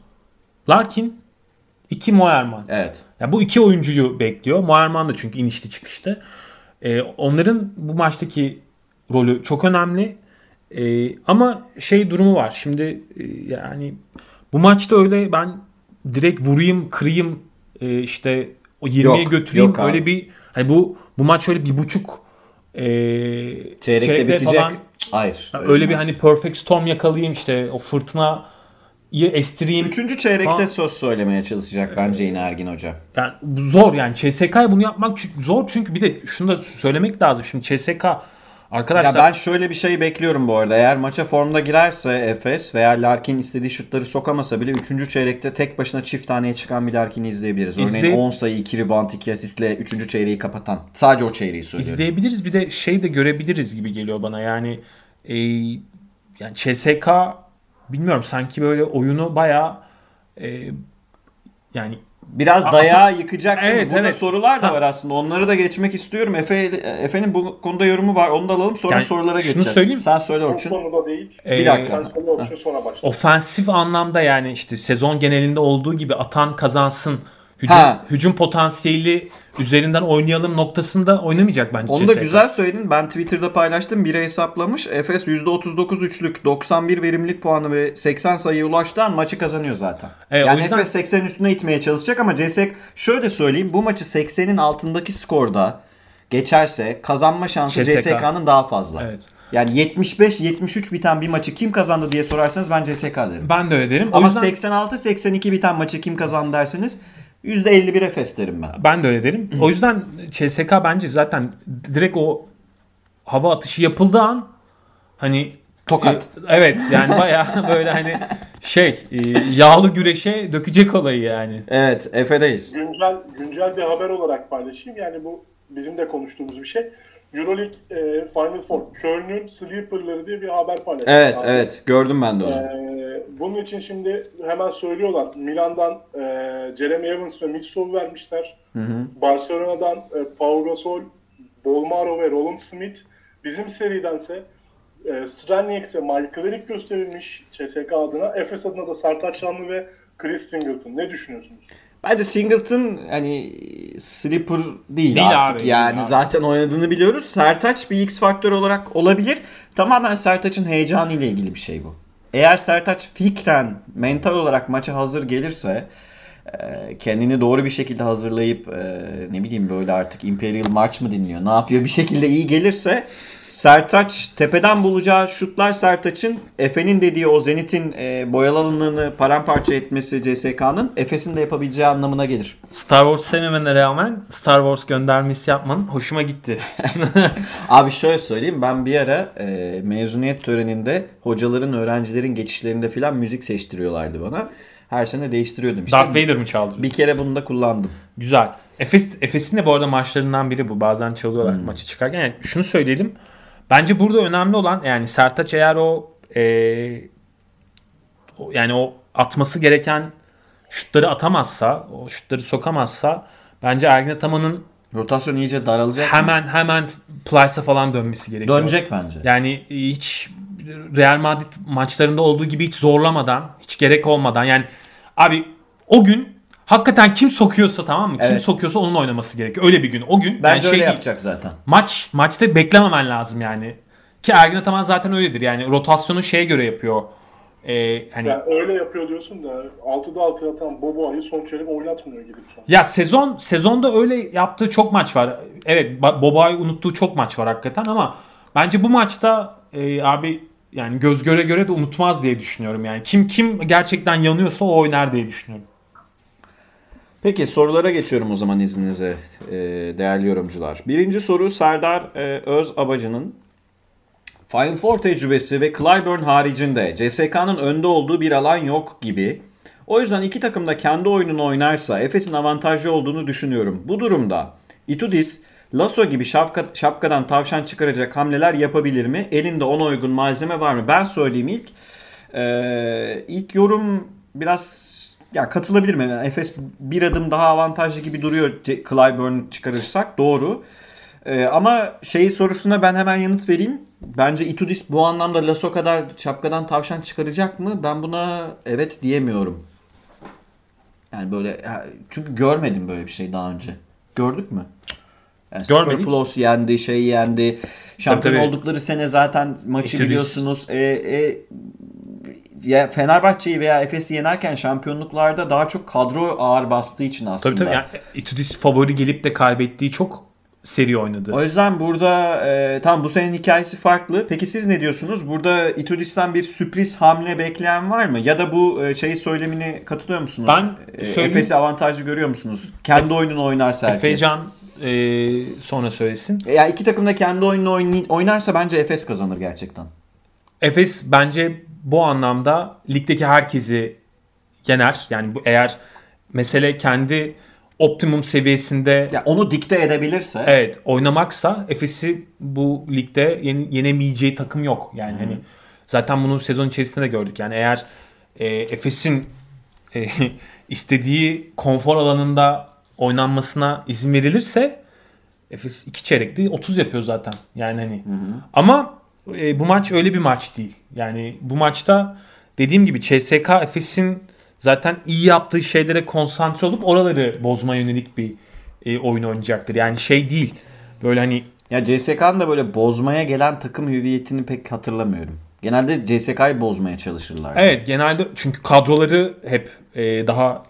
Larkin, iki Moerman. Evet. Ya bu iki oyuncuyu bekliyor. Moerman da çünkü inişli çıkıştı. E, onların bu maçtaki rolü çok önemli. E, ama şey durumu var. Şimdi e, yani bu maçta öyle ben direkt vurayım, kırayım e, işte o 20'ye Yok, götüreyim yok abi. öyle bir hani bu bu maç öyle bir buçuk e, Çeyrekte, çeyrekte bitecek. falan Hayır. öyle bir olmaz. hani perfect storm yakalayayım işte o fırtınayı estireyim. Üçüncü çeyrekte Ha. söz söylemeye çalışacak bence yine Ergin Hoca. Yani zor yani CSK'ya bunu yapmak zor çünkü bir de şunu da söylemek lazım. Şimdi CSK arkadaşlar Ya ben şöyle bir şey bekliyorum bu arada. Eğer maça formda girerse Efes veya Larkin istediği şutları sokamasa bile 3. çeyrekte tek başına çift taneye çıkan bir Larkin'i izleyebiliriz. Örneğin İzley- 10 sayı, 2 rebound, 2 asistle 3. çeyreği kapatan. Sadece o çeyreği söylüyorum. izleyebiliriz bir de şey de görebiliriz gibi geliyor bana. Yani e, yani CSK bilmiyorum sanki böyle oyunu bayağı e, yani Biraz dayağı yıkacak değil mi? Evet, Burada evet. sorular da var aslında. Onları da geçmek istiyorum. Efe Efe'nin bu konuda yorumu var. Onu da alalım sonra Yani sorulara şunu geçeceğiz. söyleyeyim. Sen söyle Bu Orçun. konuda değil. e, Bir dakika. Sen söyle Orçun sonra başla. ofensif anlamda yani işte sezon genelinde olduğu gibi atan kazansın hücum, Ha. hücum potansiyeli üzerinden oynayalım noktasında oynamayacak bence Onu da CSK. güzel söyledin. Ben Twitter'da paylaştım. Biri hesaplamış. Efes %39 üçlük, 91 verimlilik puanı ve 80 sayıya ulaştığı an maçı kazanıyor zaten. Evet, yani yüzden- Efes 80 üstüne itmeye çalışacak ama CSK şöyle söyleyeyim. Bu maçı 80'in altındaki skorda geçerse kazanma şansı CSK. CSK'nın daha fazla. Evet. Yani 75-73 biten bir maçı kim kazandı diye sorarsanız ben CSK derim. Ben de öyle derim. O Ama yüzden 86-82 biten maçı kim kazandı derseniz %51 Efes derim ben. ben de öyle derim. O yüzden CSK bence zaten direkt o hava atışı yapıldığı an hani Tokat. e, evet yani bayağı böyle hani şey e, yağlı güreşe dökecek olayı yani. Evet Efe'deyiz. Güncel güncel bir haber olarak paylaşayım. Yani bu bizim de konuştuğumuz bir şey. Euroleague e, Final Four, Köln'ün Sleeper'ları diye bir haber paylaştı. Evet Abi. evet gördüm ben de onu. Ee, bunun için şimdi hemen söylüyorlar. Milan'dan e, Jeremy Evans ve Mitsov vermişler. Barcelona'dan e, Pau Gasol, Bolmaro ve Roland Smith. Bizim seridense e, Stranieks ve Michael Eric gösterilmiş CSK adına. Efes adına da Sertaç Şanlı ve Chris Singleton. Ne düşünüyorsunuz? Bence Singleton hani sleeper değil, Değil artık abi, yani değil abi. zaten oynadığını biliyoruz. Sertaç bir X faktör olarak olabilir. Tamamen Sertaç'ın heyecanı ile ilgili bir şey bu. Eğer Sertaç fikren, mental olarak maça hazır gelirse kendini doğru bir şekilde hazırlayıp e, ne bileyim böyle artık Imperial March mı dinliyor ne yapıyor bir şekilde iyi gelirse Sertaç tepeden bulacağı şutlar Sertaç'ın Efe'nin dediği o Zenit'in e, boyalı alanını paramparça etmesi CSK'nın Efes'in de yapabileceği anlamına gelir. Star Wars sevmemene rağmen Star Wars göndermesi yapman hoşuma gitti. Abi şöyle söyleyeyim ben bir ara e, mezuniyet töreninde hocaların öğrencilerin geçişlerinde filan müzik seçtiriyorlardı bana. Her sene değiştiriyordum işte. Darth Vader mı çaldı? Bir kere bunu da kullandım. Güzel. Efes, Efes'in de bu arada maçlarından biri bu. Bazen çalıyorlar maçı çıkarken. Yani şunu söyleyelim. Bence burada önemli olan yani Sertaç eğer o, e, yani o atması gereken şutları atamazsa, o şutları sokamazsa Bence Ergin Ataman'ın Rotasyon iyice daralacak. hemen hemen Plyce'a falan dönmesi gerekiyor. Dönecek bence. Yani hiç Real Madrid maçlarında olduğu gibi hiç zorlamadan, hiç gerek olmadan yani abi o gün hakikaten kim sokuyorsa tamam mı? Kim Evet. sokuyorsa onun oynaması gerekiyor. Öyle bir gün. O gün Bence yani şey öyle değil. yapacak zaten. Maç maçta beklememen lazım yani. Ki Ergin Ataman zaten öyledir. Yani rotasyonu şeye göre yapıyor. Ee, hani Yani öyle yapıyor diyorsun da 6'da 6 atan Boboa'yı son çeyrek oynatmıyor gidip sonra. Ya sezon sezonda öyle yaptığı çok maç var. Evet Boba'yı unuttuğu çok maç var hakikaten ama bence bu maçta e, abi yani göz göre göre de unutmaz diye düşünüyorum yani. Kim kim gerçekten yanıyorsa o oynar diye düşünüyorum. Peki sorulara geçiyorum o zaman izninizle e, değerli yorumcular. Birinci soru Serdar e, Öz Abacı'nın Final Four tecrübesi ve Clyburn haricinde CSK'nın önde olduğu bir alan yok gibi. O yüzden iki takım da kendi oyununu oynarsa Efes'in avantajlı olduğunu düşünüyorum. Bu durumda Itudis, Lasso gibi şapka, şapkadan tavşan çıkaracak hamleler yapabilir mi? Elinde ona uygun malzeme var mı? Ben söyleyeyim ilk. Ee, ilk yorum biraz ya katılabilirim. Yani Efes bir adım daha avantajlı gibi duruyor Clyburn çıkarırsak. Doğru. Ee, ama şey sorusuna ben hemen yanıt vereyim. Bence Itudis bu anlamda Lasso kadar şapkadan tavşan çıkaracak mı? Ben buna evet diyemiyorum. Yani böyle çünkü görmedim böyle bir şey daha önce. Gördük mü? Yani Görmedik. Plus yendi, şey yendi. Şampiyon tabii. oldukları sene zaten maçı Itudis. biliyorsunuz. E, e, ya Fenerbahçe'yi veya Efes'i yenerken şampiyonluklarda daha çok kadro ağır bastığı için aslında. Tabii tabii yani Itudis favori gelip de kaybettiği çok seri oynadı. O yüzden burada e, tam bu senenin hikayesi farklı. Peki siz ne diyorsunuz? Burada Itudis'ten bir sürpriz hamle bekleyen var mı? Ya da bu e, şey söylemine katılıyor musunuz? Ben E, Efes'i avantajlı görüyor musunuz? Kendi oyununu oynarsa herkes. Efecan e, sonra söylesin. Ya iki takım da kendi oyununu oynarsa bence Efes kazanır gerçekten. Efes bence bu anlamda ligdeki herkesi yener. Yani bu eğer mesele kendi optimum seviyesinde Ya onu dikte edebilirse evet oynamaksa Efes'i bu ligde yeni- yenemeyeceği takım yok. Yani hani zaten bunu sezon içerisinde de gördük. Yani eğer e, Efes'in e, istediği konfor alanında oynanmasına izin verilirse Efes iki çeyrekte 30 yapıyor zaten. Yani hani ama e, bu maç öyle bir maç değil. Yani bu maçta dediğim gibi CSK Efes'in zaten iyi yaptığı şeylere konsantre olup oraları bozma yönelik bir e, oyun oynayacaktır. Yani şey değil. Böyle hani Ya CSK'nın da böyle bozmaya gelen takım hüviyetini pek hatırlamıyorum. Genelde CSK'yı bozmaya çalışırlar. evet genelde çünkü kadroları hep e, daha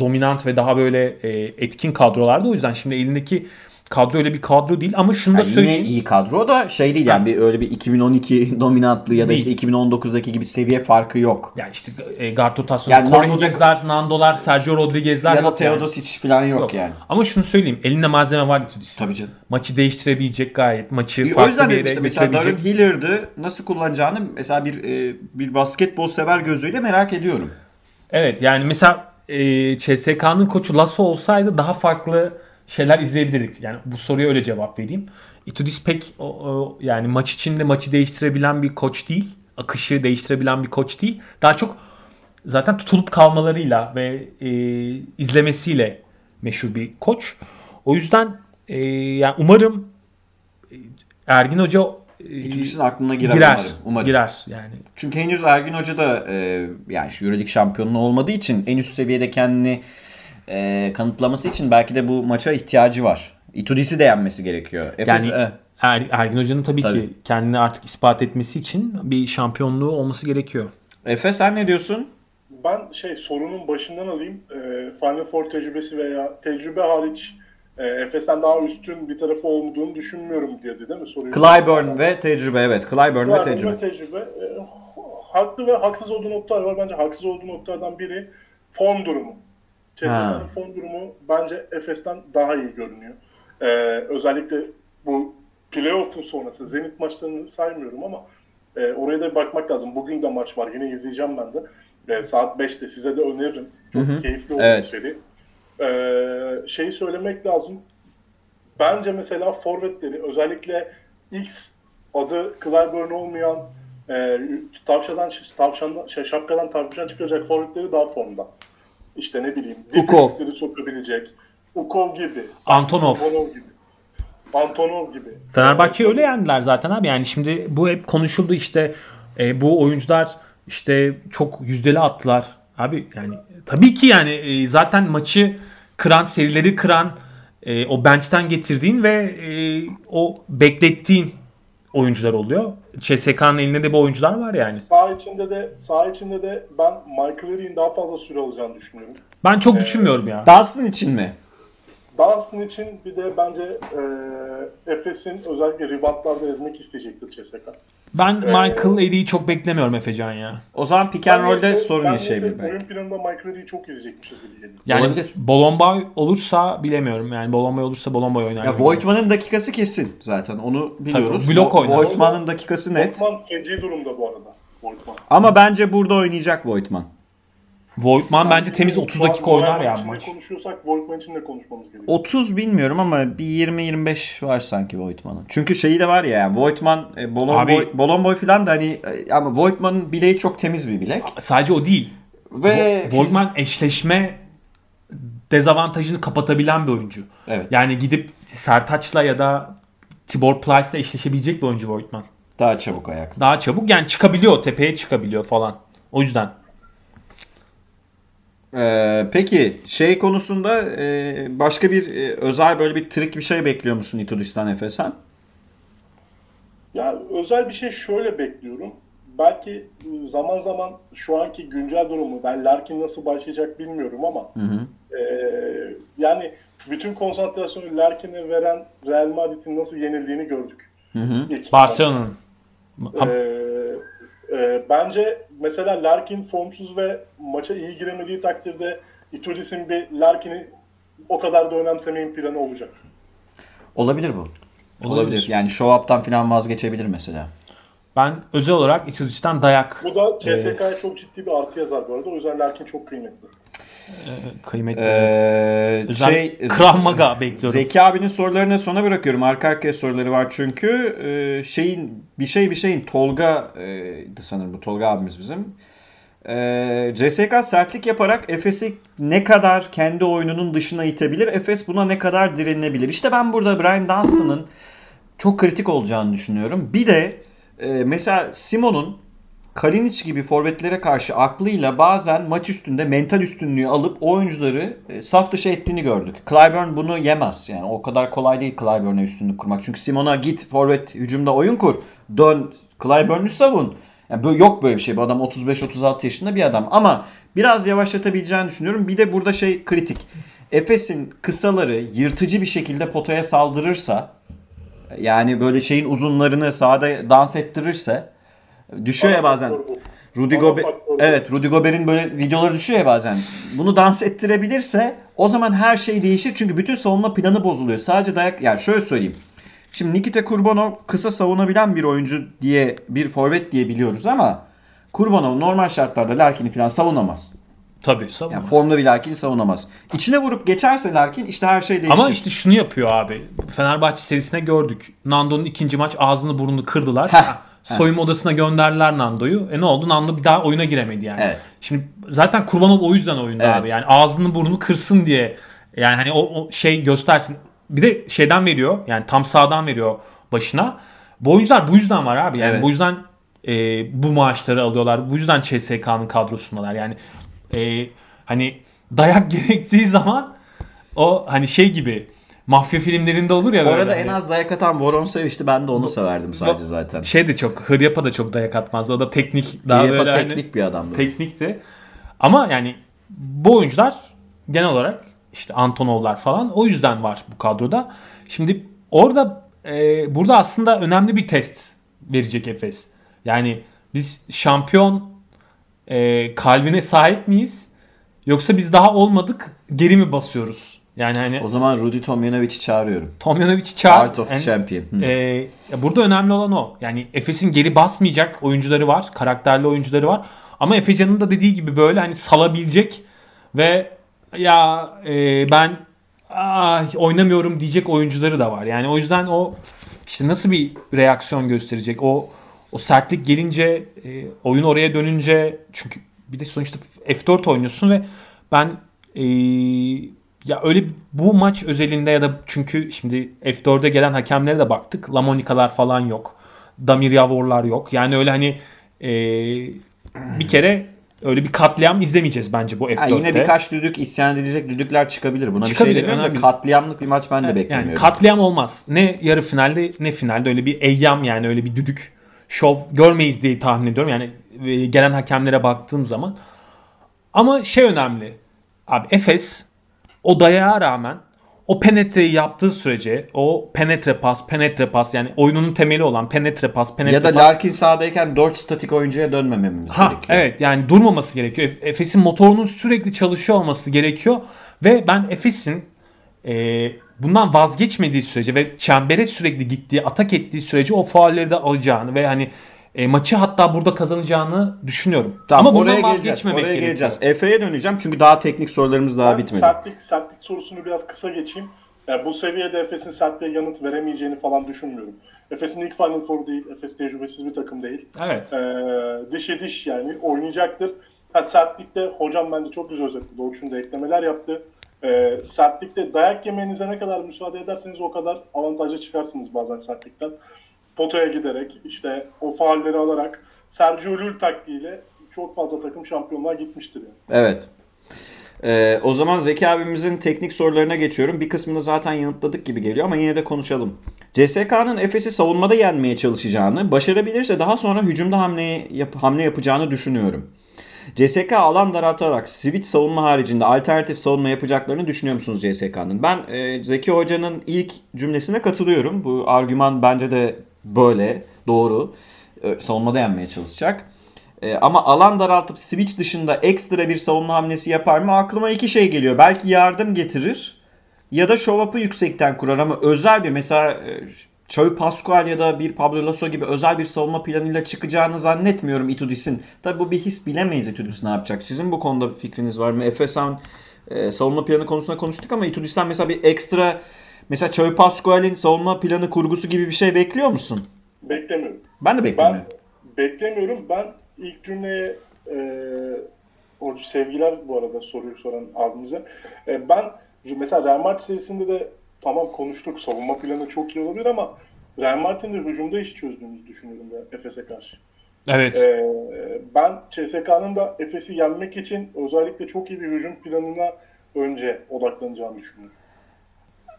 dominant ve daha böyle e, etkin kadrolardı. O yüzden şimdi elindeki kadro öyle bir kadro değil ama şunu da Yani yine söyleyeyim. iyi kadro da şey değil yani bir öyle bir 2012 dominantlı ya da Değil. işte 2019'daki gibi seviye farkı yok. Yani işte e, guard rotasyonu, Yani Higgins'ler, Nando'lar, Sergio Rodriguez'ler Ya da yok yani. Teodosic falan yok, Yok. yani. Ama şunu söyleyeyim. Elinde malzeme var Itudis. Tabii canım. Maçı değiştirebilecek gayet. Maçı o farklı bir yere işte mesela Darren. Hilliard'ı nasıl kullanacağını mesela bir e, bir basketbol sever gözüyle merak ediyorum. Evet yani mesela e, CSK'nın koçu Lasso olsaydı daha farklı şeyler izleyebilirdik. Yani bu soruya öyle cevap vereyim. Itudis pek o, o- yani maç içinde maçı değiştirebilen bir koç değil. Akışı değiştirebilen bir koç değil. Daha çok zaten tutulup kalmalarıyla ve e, izlemesiyle meşhur bir koç. O yüzden e, yani umarım e, Ergin Hoca Itudis'in aklına girer, girer. umarım. umarım. Girer yani. Çünkü henüz Ergin Hoca da e, yani şu Euroleague şampiyonluğu olmadığı için en üst seviyede kendini e, kanıtlaması için belki de bu maça ihtiyacı var. Itudis'i de yenmesi gerekiyor. Efes, Yani e, Er- Ergin Hoca'nın tabii, Tabii. ki kendini artık ispat etmesi için bir şampiyonluğu olması gerekiyor. Efe sen ne diyorsun? Ben şey sorunun başından alayım. E, Final Four tecrübesi veya tecrübe hariç e, Efes'ten daha üstün bir tarafı olduğunu düşünmüyorum diye değil mi? Soruyu Clyburn ve tecrübe evet. Clyburn ve Clyburn tecrübe. ve tecrübe. E, haklı ve haksız olduğu noktalar var. Bence haksız olduğu noktalardan biri form durumu. Ha. form durumu bence Efes'ten daha iyi görünüyor. E, özellikle bu playoff'un sonrası Zenit maçlarını saymıyorum ama e, oraya da bakmak lazım. Bugün de maç var. Yine izleyeceğim ben de. E, saat 5'te size de öneririm. Çok keyifli oldu Evet. seri. E, şeyi söylemek lazım. Bence mesela forvetleri özellikle X adı Clyburn olmayan e, tavşadan tavşandan şey, şapkadan tavşan çıkacak forvetleri daha formda. İşte ne bileyim Ukov. sokabilecek. Ukov gibi. Antonov. Antonov gibi. Antonov gibi. Fenerbahçe'yi öyle yendiler zaten abi. Yani şimdi bu hep konuşuldu işte e, bu oyuncular işte çok yüzdeli attılar. Abi yani tabii ki yani e, zaten maçı kıran, serileri kıran e, o bench'ten getirdiğin ve e, o beklettiğin oyuncular oluyor. CSK'nın elinde de bu oyuncular var yani. Sağ içinde de sağ içinde de ben Michael Erik'in daha fazla süre alacağını düşünüyorum. Ben çok düşünmüyorum ya. Dunstan için mi? Dunstan için bir de bence e, Efes'in özellikle reboundlarda ezmek isteyecektir CSK. Ben Michael Erik'i çok beklemiyorum Efecan ya. O zaman pick and roll'de sorun yaşayabilir belki. Oyun planında Michael Erik'i çok izleyecekmişiz gibi geliyor. Yani Olabilir. Bolomboy olursa bilemiyorum. Yani Bolomboy olursa Bolomboy oynar. Ya gibi. Voigtman'ın dakikası kesin zaten onu biliyoruz. blok Vo- oynar. Voigtman'ın dakikası net. Voigtman feci durumda bu arada. Voigtman. Ama bence burada oynayacak Voigtman. Voigtman bence temiz 30 dakika oynar ya maç. konuşuyorsak Voigtman için de konuşmamız gerekiyor. 30 bilmiyorum ama bir 20-25 var sanki Voigtman'ın. Çünkü şeyi de var ya yani Voigtman, e, Bolon Abi- Boy, Bolon Boy falan da hani e, ama Voigtman'ın bileği çok temiz bir bilek. Sadece o değil. Ve Voigtman eşleşme dezavantajını kapatabilen bir oyuncu. Evet. Yani gidip Sertaç'la ya da Tibor Plyce'la eşleşebilecek bir oyuncu Voigtman. daha çabuk ayak. Daha çabuk yani çıkabiliyor tepeye çıkabiliyor falan. O yüzden. Ee, peki şey konusunda e, başka bir e, özel böyle bir trik bir şey bekliyor musun İtudistan Efes'en? Ya özel bir şey şöyle bekliyorum. Belki zaman zaman şu anki güncel durumu ben Larkin nasıl başlayacak bilmiyorum ama eee, yani bütün konsantrasyonu Larkin'e veren Real Madrid'in nasıl yenildiğini gördük. Barcelona'nın. maç. Eee, bence mesela Larkin formsuz ve maça iyi giremediği takdirde Itudis'in bir Larkin'i o kadar da önemsemeyin planı olacak. Olabilir bu. Olabilir. Olabilir. Yani show up'tan falan vazgeçebilir mesela. Ben özel olarak Itudic'den dayak Bu da CSK'ya çok ciddi bir artı yazar bu arada. O yüzden Larkin çok kıymetli. Kıymetli. Ee, şey Krav Maga bekliyorum. Zeki abinin sorularını sona bırakıyorum. Arka arkaya soruları var çünkü. Ee, şeyin bir şey bir şeyin Tolga'ydı sanırım bu Tolga abimiz bizim. Ee, CSK sertlik yaparak Efes'i ne kadar kendi oyununun dışına itebilir? Efes buna ne kadar direnebilir? İşte ben burada Brian Dunstan'ın çok kritik olacağını düşünüyorum. Bir de e, mesela Simon'un Kalinic gibi forvetlere karşı aklıyla bazen maç üstünde mental üstünlüğü alıp oyuncuları e, saf dışı ettiğini gördük. Clyburn bunu yemez. Yani o kadar kolay değil Clyburn'a üstünlük kurmak. Çünkü Simon'a git forvet hücumda oyun kur. Dön Clyburn'u savun. Yani yok böyle bir şey. Bu adam 35-36 yaşında bir adam. Ama biraz yavaşlatabileceğini düşünüyorum. Bir de burada şey kritik. Efes'in kısaları yırtıcı bir şekilde potaya saldırırsa yani böyle şeyin uzunlarını sahada dans ettirirse düşüyor ya bazen. Rudy Ana Gober faktör bu. Evet, Rudy Gobert'in böyle videoları düşüyor ya bazen. Bunu dans ettirebilirse o zaman her şey değişir. Çünkü bütün savunma planı bozuluyor. Sadece dayak yani şöyle söyleyeyim. Şimdi Nikita Kurbanov kısa savunabilen bir oyuncu diye bir forvet diye biliyoruz ama Kurbanov normal şartlarda Larkin'i falan savunamaz. Tabii savunma. Yani formda bir Larkin'i savunamaz. İçine vurup geçerse Larkin işte her şey değişir. Ama işte şunu yapıyor abi. Fenerbahçe serisine gördük. Nando'nun ikinci maç ağzını burnunu kırdılar. Heh, Soyunma odasına gönderdiler Nando'yu. E ne oldu? Nando bir daha oyuna giremedi yani. Evet. Şimdi zaten Kurbanov o yüzden oyunda Evet. abi. Yani ağzını burnunu kırsın diye. Yani hani o, o şey göstersin. Bir de şeyden veriyor. Yani tam sağdan veriyor başına. Bu oyuncular bu yüzden var abi. Yani Evet. bu yüzden e, bu maaşları alıyorlar. Bu yüzden CSK'nın kadrosundalar. Yani e, hani dayak gerektiği zaman o hani şey gibi mafya filmlerinde olur ya böyle. arada hani. en az dayak atan Voron işte ben de onu severdim sadece zaten. şey de çok Hıryap'a da çok dayak atmazdı. O da teknik daha Yepa böyle hani- teknik bir adamdı. teknikti. Ama yani bu oyuncular genel olarak işte Antonovlar falan o yüzden var bu kadroda. Şimdi orada e, burada aslında önemli bir test verecek Efes. Yani biz şampiyon e, kalbine sahip miyiz? Yoksa biz daha olmadık geri mi basıyoruz? Yani hani O zaman Rudy Tomjanovic'i çağırıyorum. Tomjanovic'i çağır. Art of Yani- Champion. Hı. ya burada önemli olan o. Yani Efes'in geri basmayacak oyuncuları var. Karakterli oyuncuları var. Ama Efecan'ın da dediği gibi böyle hani salabilecek ve ya e, ben ah, oynamıyorum diyecek oyuncuları da var. Yani o yüzden o işte nasıl bir reaksiyon gösterecek? O o sertlik gelince e, oyun oraya dönünce çünkü bir de sonuçta F4 oynuyorsun ve ben e, ya öyle bu maç özelinde ya da çünkü şimdi F4'e gelen hakemlere de baktık. Lamonikalar falan yok. Damir Yavorlar yok. Yani öyle hani e, bir kere öyle bir katliam izlemeyeceğiz bence bu F4'te. Ha, yine birkaç düdük isyan edilecek düdükler çıkabilir. Buna Çıkabilir, bir şey demiyorum da katliamlık bir maç ben de yani beklemiyorum. katliam olmaz. Ne yarı finalde ne finalde öyle bir eyyam yani öyle bir düdük şov görmeyiz diye tahmin ediyorum. Yani e, gelen hakemlere baktığım zaman. Ama şey önemli. Abi Efes o dayağa rağmen o penetreyi yaptığı sürece o penetre pas, penetre pas yani oyununun temeli olan penetre pas, penetre ya da pas. Larkin sahadayken 4 statik oyuncuya dönmememiz Ha gerekiyor. evet yani durmaması gerekiyor. Ef- Efes'in motorunun sürekli çalışıyor olması gerekiyor ve ben Efes'in e, bundan vazgeçmediği sürece ve çembere sürekli gittiği, atak ettiği sürece o faulleri de alacağını ve hani e, maçı hatta burada kazanacağını düşünüyorum. Tamam, Ama oraya bundan geleceğiz. vazgeçmemek Oraya gerekiyor. geleceğiz. Efe'ye döneceğim çünkü daha teknik sorularımız daha Ben bitmedi. sertlik, sertlik sorusunu biraz kısa geçeyim. Yani bu seviyede Efes'in sertliğe yanıt veremeyeceğini falan düşünmüyorum. Efes'in ilk Final Four değil. Efes tecrübesiz bir takım değil. Evet. Ee, dişe diş yani oynayacaktır. Ha, sertlikte hocam bence çok güzel özetledi. Doğuş'un da eklemeler yaptı. Ee, sertlikte dayak yemenize ne kadar müsaade ederseniz o kadar avantaja çıkarsınız bazen sertlikten. Potaya giderek işte o faalleri alarak Sergio Llull taktiğiyle çok fazla takım şampiyonluğa gitmiştir yani. Evet. Ee, o zaman Zeki abimizin teknik sorularına geçiyorum. Bir kısmını zaten yanıtladık gibi geliyor ama yine de konuşalım. CSK'nın Efes'i savunmada yenmeye çalışacağını, başarabilirse daha sonra hücumda hamle, yap- hamle yapacağını düşünüyorum. CSK alan daraltarak switch savunma haricinde alternatif savunma yapacaklarını düşünüyor musunuz CSK'nın? Ben e, Zeki Hoca'nın ilk cümlesine katılıyorum. Bu argüman bence de böyle, doğru. E, savunmada yenmeye çalışacak. E, ama alan daraltıp switch dışında ekstra bir savunma hamlesi yapar mı? Aklıma iki şey geliyor. Belki yardım getirir ya da show up'ı yüksekten kurar ama özel bir mesela e, Xavi Pascual ya da bir Pablo Lasso gibi özel bir savunma planıyla çıkacağını zannetmiyorum Itudis'in. Tabi bu bir his bilemeyiz Itudis ne yapacak. Sizin bu konuda bir fikriniz var mı? Efesan e, savunma planı konusunda konuştuk ama Itudis'ten mesela bir ekstra mesela Xavi Pascual'in savunma planı kurgusu gibi bir şey bekliyor musun? Beklemiyorum. Ben de Ben beklemiyorum. beklemiyorum. Ben ilk cümleye e, o sevgiler bu arada soruyu soran abimize. E, ben mesela Real Madrid serisinde de tamam konuştuk. Savunma planı çok iyi olabilir ama Real Madrid'in de hücumda iş çözdüğümüzü düşünüyorum ben Efes'e karşı. Evet. E, ben CSK'nın da Efes'i yenmek için özellikle çok iyi bir hücum planına önce odaklanacağını düşünüyorum.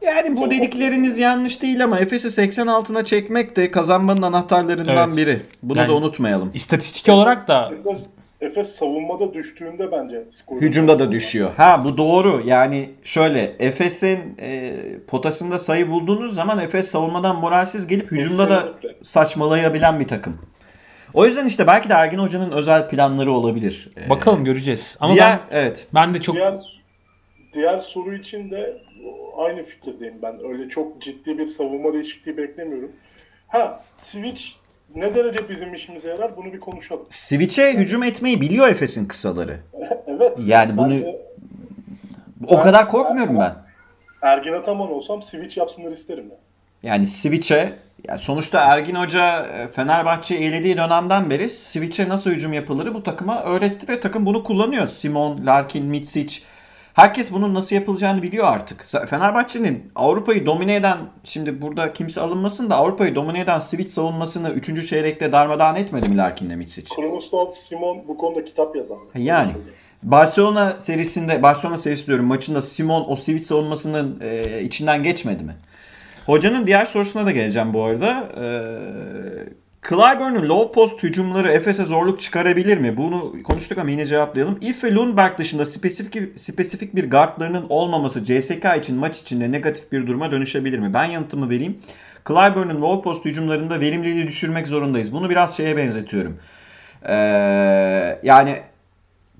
Yani bu dedikleriniz yanlış değil ama Efes'i 80 altına çekmek de kazanmanın anahtarlarından Evet. biri. Bunu Yani- da unutmayalım. İstatistik olarak da Efes, Efes savunmada düştüğünde bence skor. Hücumda da düşüyor. Ha bu doğru. Yani şöyle Efes'in e, potasında sayı bulduğunuz zaman Efes savunmadan moralsiz gelip hücumda da saçmalayabilen bir takım. O yüzden işte belki de Ergin Hoca'nın özel planları olabilir. E, bakalım göreceğiz. Ama diğer, ben evet. ben de çok Diğer diğer soru için de aynı fikirdeyim ben. Öyle çok ciddi bir savunma değişikliği beklemiyorum. Ha, Switch ne derece bizim işimize yarar bunu bir konuşalım. Switch'e hücum etmeyi biliyor Efes'in kısaları. evet. Yani bunu- ben de O kadar korkmuyorum ben. Ergin Ataman olsam Switch yapsınlar isterim ya. Yani Switch'e ya sonuçta Ergin Hoca e, Fenerbahçe'yi elediği dönemden beri Switch'e nasıl hücum yapılırı bu takıma öğretti ve takım bunu kullanıyor. Simon, Larkin, Mitsic herkes bunun nasıl yapılacağını biliyor artık. Fenerbahçe'nin Avrupa'yı domine eden şimdi burada kimse alınmasın da Avrupa'yı domine eden Switch savunmasını 3. çeyrekte darmadağın etmedi mi Larkin'le Mitsic? Kronostal Simon bu konuda kitap yazan. Yani Barcelona serisinde Barcelona serisi diyorum maçında Simon o switch savunmasının e, içinden geçmedi mi? Hocanın diğer sorusuna da geleceğim bu arada. E, Clyburn'un low post hücumları Efes'e zorluk çıkarabilir mi? Bunu konuştuk ama yine cevaplayalım. If ve Lundberg dışında spesifik, spesifik bir guardlarının olmaması CSK için maç içinde negatif bir duruma dönüşebilir mi? Ben yanıtımı vereyim. Clyburn'un low post hücumlarında verimliliği düşürmek zorundayız. Bunu biraz şeye benzetiyorum. Ee, yani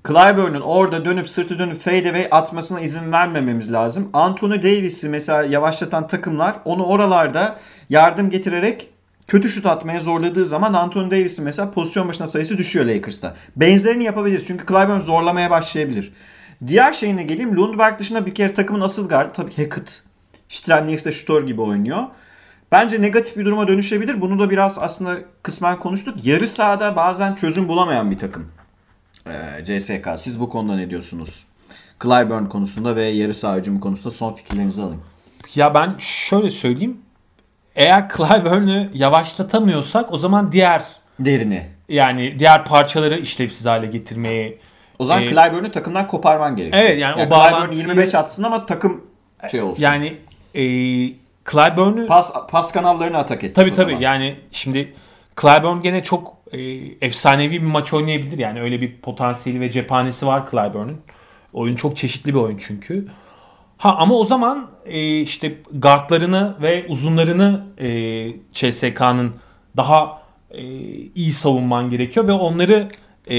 Clyburn'un orada dönüp sırtı dönüp fadeaway atmasına izin vermememiz lazım. Anthony Davis'i mesela yavaşlatan takımlar onu oralarda yardım getirerek kötü şut atmaya zorladığı zaman Anthony Davis'in mesela pozisyon başına sayısı düşüyor Lakers'ta. Benzerini yapabiliriz çünkü Clyburn zorlamaya başlayabilir. Diğer şeyine geleyim. Lundberg dışında bir kere takımın asıl gardı tabii ki Hackett. Strelnieks şutör gibi oynuyor. Bence negatif bir duruma dönüşebilir. Bunu da biraz aslında kısmen konuştuk. Yarı sahada bazen çözüm bulamayan bir takım. Ee, CSK. Siz bu konuda ne diyorsunuz? Clyburn konusunda ve yarı saha hücumu konusunda son fikirlerinizi alayım. Ya ben şöyle söyleyeyim. Eğer Clyburn'u yavaşlatamıyorsak o zaman diğer Derini. yani diğer parçaları işlevsiz hale getirmeye O zaman Ee, Clyburn'u takımdan koparman gerekiyor. Evet, yani o Clyburn bağlantıyı- 25 atsın ama takım şey olsun. yani e, Clyburn'u pas pas kanallarını atak et. Tabii o tabii zaman. yani şimdi Clyburn gene çok e, efsanevi bir maç oynayabilir. Yani öyle bir potansiyeli ve cephanesi var Clyburn'un. Oyun çok çeşitli bir oyun çünkü. Ha ama o zaman e, işte guardlarını ve uzunlarını e, CSK'nın daha e, iyi savunman gerekiyor ve onları e,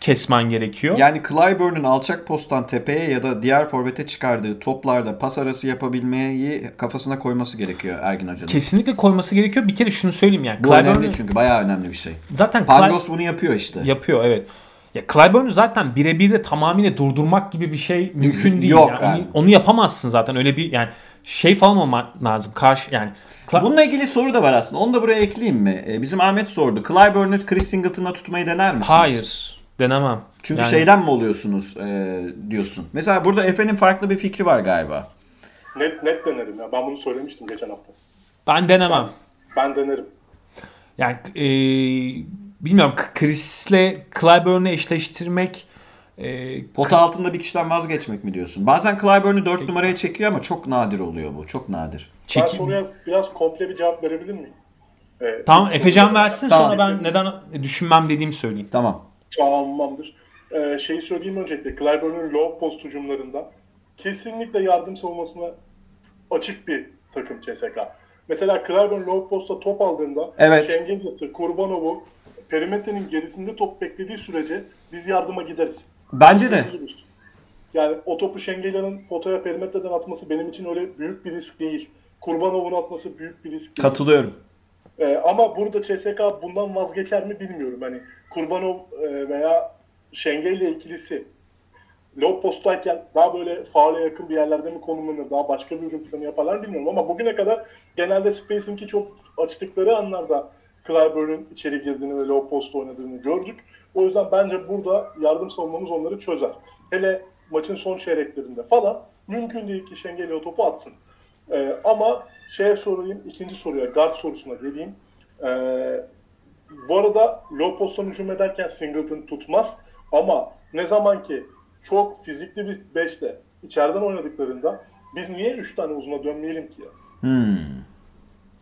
kesmen gerekiyor. Yani Clyburn'un alçak posttan tepeye ya da diğer forvete çıkardığı toplarda pas arası yapabilmeyi kafasına koyması gerekiyor Ergin Hoca'nın. Kesinlikle koyması gerekiyor. Bir kere şunu söyleyeyim yani. Bu Clyburn'u- önemli çünkü bayağı önemli bir şey. zaten Cly- Pangos bunu yapıyor işte. Yapıyor evet. Ya Clyburn'u zaten birebir de tamamıyla durdurmak gibi bir şey mümkün değil. Yok yani. abi. Onu, onu yapamazsın zaten. Öyle bir yani şey falan olmak lazım. Karşı yani Bununla ilgili soru da var aslında. Onu da buraya ekleyeyim mi? Ee, Bizim Ahmet sordu. Clyburn'u Chris Singleton'a tutmayı dener misiniz? hayır denemem. Çünkü Yani şeyden mi oluyorsunuz e, diyorsun. Mesela burada Efe'nin farklı bir fikri var galiba. Net net denerim ya. Ben bunu söylemiştim geçen hafta. ben denemem. Ben denerim. Yani e, bilmiyorum Chris'le Clyburn'u eşleştirmek e, Pota altında bir kişiden vazgeçmek mi diyorsun? Bazen Clyburn'u 4 numaraya çekiyor ama çok nadir oluyor bu. Çok nadir. Ben çeki- soruya biraz komple bir cevap verebilir miyim? Ee, Tamam Efecan versin Tamam. sonra ben neden düşünmem dediğimi söyleyeyim. Tamam. Tamamdır. Ee, şeyi söyleyeyim öncelikle. Clyburn'un low post hücumlarında kesinlikle yardım savunmasına açık bir takım CSK. Mesela Clyburn low post'a top aldığında Evet. Şengelyası, Kurbanov'u perimetrenin gerisinde top beklediği sürece biz yardıma gideriz. Bence de. Yani o topu Şengelya'nın potaya perimetreden atması benim için öyle büyük bir risk değil. Kurbanov'un atması büyük bir risk değil. Katılıyorum. Ee, ama burada CSK bundan vazgeçer mi bilmiyorum. Hani Kurbanov e, veya Şengelya ikilisi low posttayken daha böyle faale yakın bir yerlerde mi konumlanır, daha başka bir hücum planı yaparlar bilmiyorum. Ama bugüne kadar genelde spacing'i çok açtıkları anlarda Clyburn'un içeri girdiğini ve low post oynadığını gördük. O yüzden bence burada yardım savunmamız onları çözer. Hele maçın son çeyreklerinde falan mümkün değil ki Şengelya o topu atsın. Ee, ama şeye sorayım, ikinci soruya, guard sorusuna geleyim. Ee, bu arada low posttan hücum ederken Singleton tutmaz ama ne zaman ki çok fizikli bir beşle içeriden oynadıklarında biz niye 3 tane uzuna dönmeyelim ki ya? Hmm.